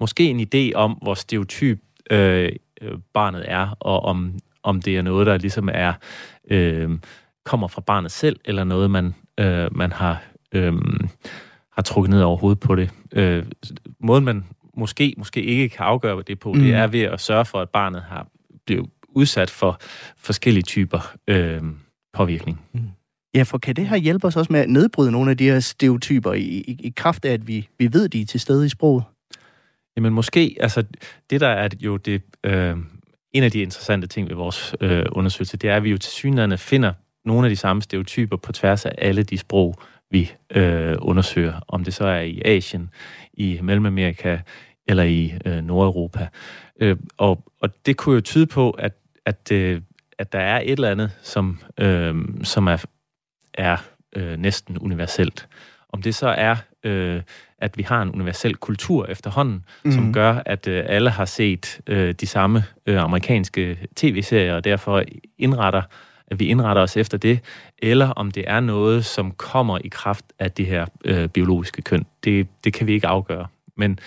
måske en idé om, hvor stereotyp øh, øh, barnet er, og om, om det er noget, der ligesom er øh, kommer fra barnet selv, eller noget, man, øh, man har, øh, har trukket ned over hovedet på det. Øh, måden, man måske, måske ikke kan afgøre det på, mm. det Mm. er ved at sørge for, at barnet har blevet udsat for forskellige typer øh, påvirkning. Ja, for kan det her hjælpe os også med at nedbryde nogle af de her stereotyper i, i, i kraft af, at vi, vi ved, de er til stede i sproget? Jamen måske, altså det der er jo det, øh, en af de interessante ting ved vores øh, undersøgelse, det er, at vi jo til synligheden finder nogle af de samme stereotyper på tværs af alle de sprog, vi øh, undersøger. Om det så er i Asien, i Mellemamerika eller i øh, Nordeuropa. Øh, og, og det kunne jo tyde på, at, at, øh, at der er et eller andet, som, øh, som er, er øh, næsten universelt. Om det så er, øh, at vi har en universel kultur efterhånden, mm. som Mhm. gør, at øh, alle har set øh, de samme øh, amerikanske tv-serier, og derfor indretter, at vi indretter os efter det, eller om det er noget, som kommer i kraft af det her øh, biologiske køn. Det, det kan vi ikke afgøre. Men,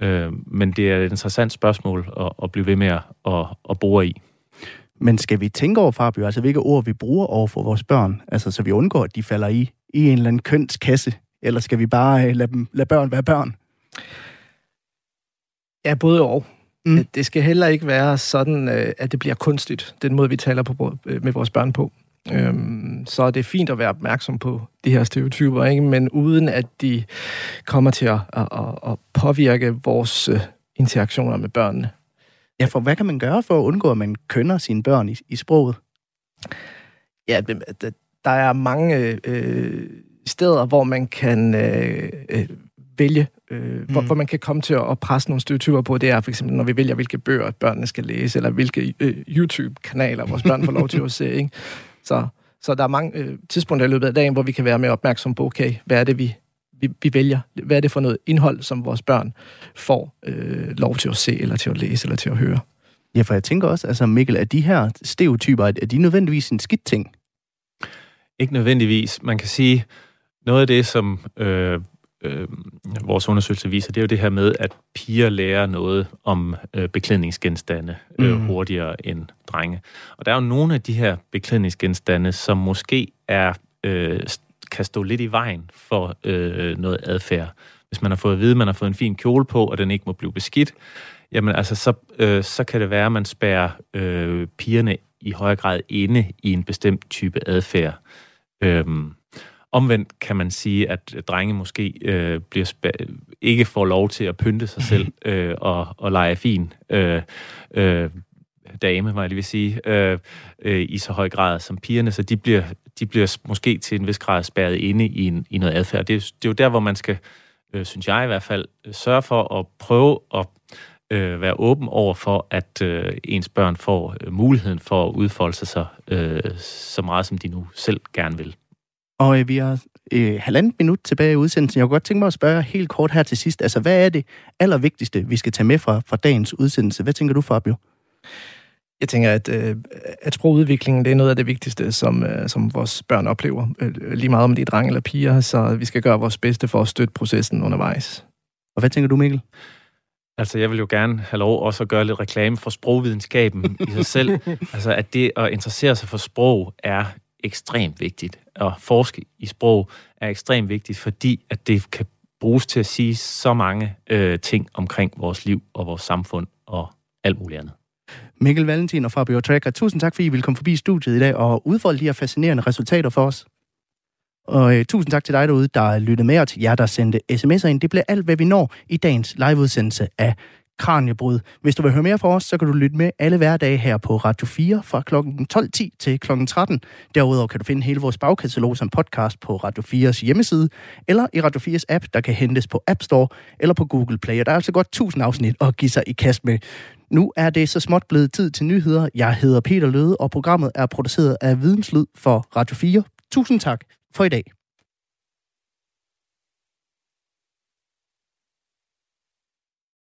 øh, men det er et interessant spørgsmål at, at blive ved med at, at, at bore i. Men skal vi tænke over, Fabio, altså hvilke ord vi bruger over for vores børn, altså så vi undgår, at de falder i, i en eller anden kønskasse, eller skal vi bare øh, lade, dem, lade børn være børn? Ja, både og. Mm. Det skal heller ikke være sådan, øh, at det bliver kunstigt, den måde, vi taler på, øh, med vores børn på. Øhm, så er det fint at være opmærksom på de her stereotyper, ikke? men uden at de kommer til at, at, at, at påvirke vores øh, interaktioner med børnene. Ja, for hvad kan man gøre for at undgå, at man kønner sine børn i, i sproget? Ja, der er mange øh, steder, hvor man kan øh, øh, vælge, øh, mm. hvor, hvor man kan komme til at, at presse nogle stereotyper på. Det er for eksempel, når vi vælger, hvilke bøger børnene skal læse, eller hvilke øh, YouTube-kanaler vores børn får lov til at se. Ikke? Så, så der er mange øh, tidspunkter i løbet af dagen, hvor vi kan være mere opmærksom på, okay, hvad er det, vi, vi, vi vælger? Hvad er det for noget indhold, som vores børn får øh, lov til at se, eller til at læse, eller til at høre? Ja, for jeg tænker også, altså Mikkel, at de her stereotyper, er de nødvendigvis en skidt ting? Ikke nødvendigvis. Man kan sige, noget af det, som øh, øh, vores undersøgelse viser, det er jo det her med, at piger lærer noget om øh, beklædningsgenstande øh, Mm. hurtigere end drenge. Og der er jo nogle af de her beklædningsgenstande, som måske er øh, kan stå lidt i vejen for øh, noget adfærd. Hvis man har fået at vide, at man har fået en fin kjole på, og den ikke må blive beskidt, jamen altså, så, øh, så kan det være, at man spærrer øh, pigerne i højere grad inde i en bestemt type adfærd. Øhm, omvendt kan man sige, at drenge måske øh, bliver spæ- ikke får lov til at pynte sig selv øh, og, og lege fin øh, øh, dame, må jeg lige vil sige, øh, øh, i så høj grad som pigerne, så de bliver, de bliver måske til en vis grad spærret inde i, en, i noget adfærd. Det, er- det er jo der, hvor man skal, øh, synes jeg i hvert fald, øh, sørge for at prøve at øh, være åben over for, at øh, ens børn får øh, muligheden for at udfolde sig så, øh, så meget, som de nu selv gerne vil. Og øh, vi har øh, halvandet minut tilbage i udsendelsen. Jeg kunne godt tænke mig at spørge helt kort her til sidst. Altså, hvad er det allervigtigste, vi skal tage med fra, fra dagens udsendelse? Hvad tænker du, Fabio? Jeg tænker, at, øh, at sprogudviklingen det er noget af det vigtigste, som, øh, som vores børn oplever. Øh, lige meget om de er drenge eller piger, så vi skal gøre vores bedste for at støtte processen undervejs. Og hvad tænker du, Mikkel? Altså, jeg vil jo gerne have lov også at gøre lidt reklame for sprogvidenskaben i sig selv. Altså, at det at interessere sig for sprog er ekstremt vigtigt. Og forske i sprog er ekstremt vigtigt, fordi at det kan bruges til at sige så mange øh, ting omkring vores liv og vores samfund og alt muligt andet. Mikkel Valentin og Fabio Tracker, tusind tak, fordi I ville komme forbi studiet i dag og udfolde de her fascinerende resultater for os. Og øh, tusind tak til dig derude, der lyttede med, og til jer, der sendte sms'er ind. Det bliver alt, hvad vi når i dagens liveudsendelse af Kranjebrud. Hvis du vil høre mere fra os, så kan du lytte med alle hverdage her på Radio 4 fra kl. 12.10 til kl. 13. Derudover kan du finde hele vores bagkatalog som podcast på Radio 4's hjemmeside, eller i Radio 4's app, der kan hentes på App Store eller på Google Play. Og der er altså godt 1000 afsnit at give sig i kast med. Nu er det så småt blevet tid til nyheder. Jeg hedder Peter Løde, og programmet er produceret af Videnslyd for Radio 4. Tusind tak for i dag.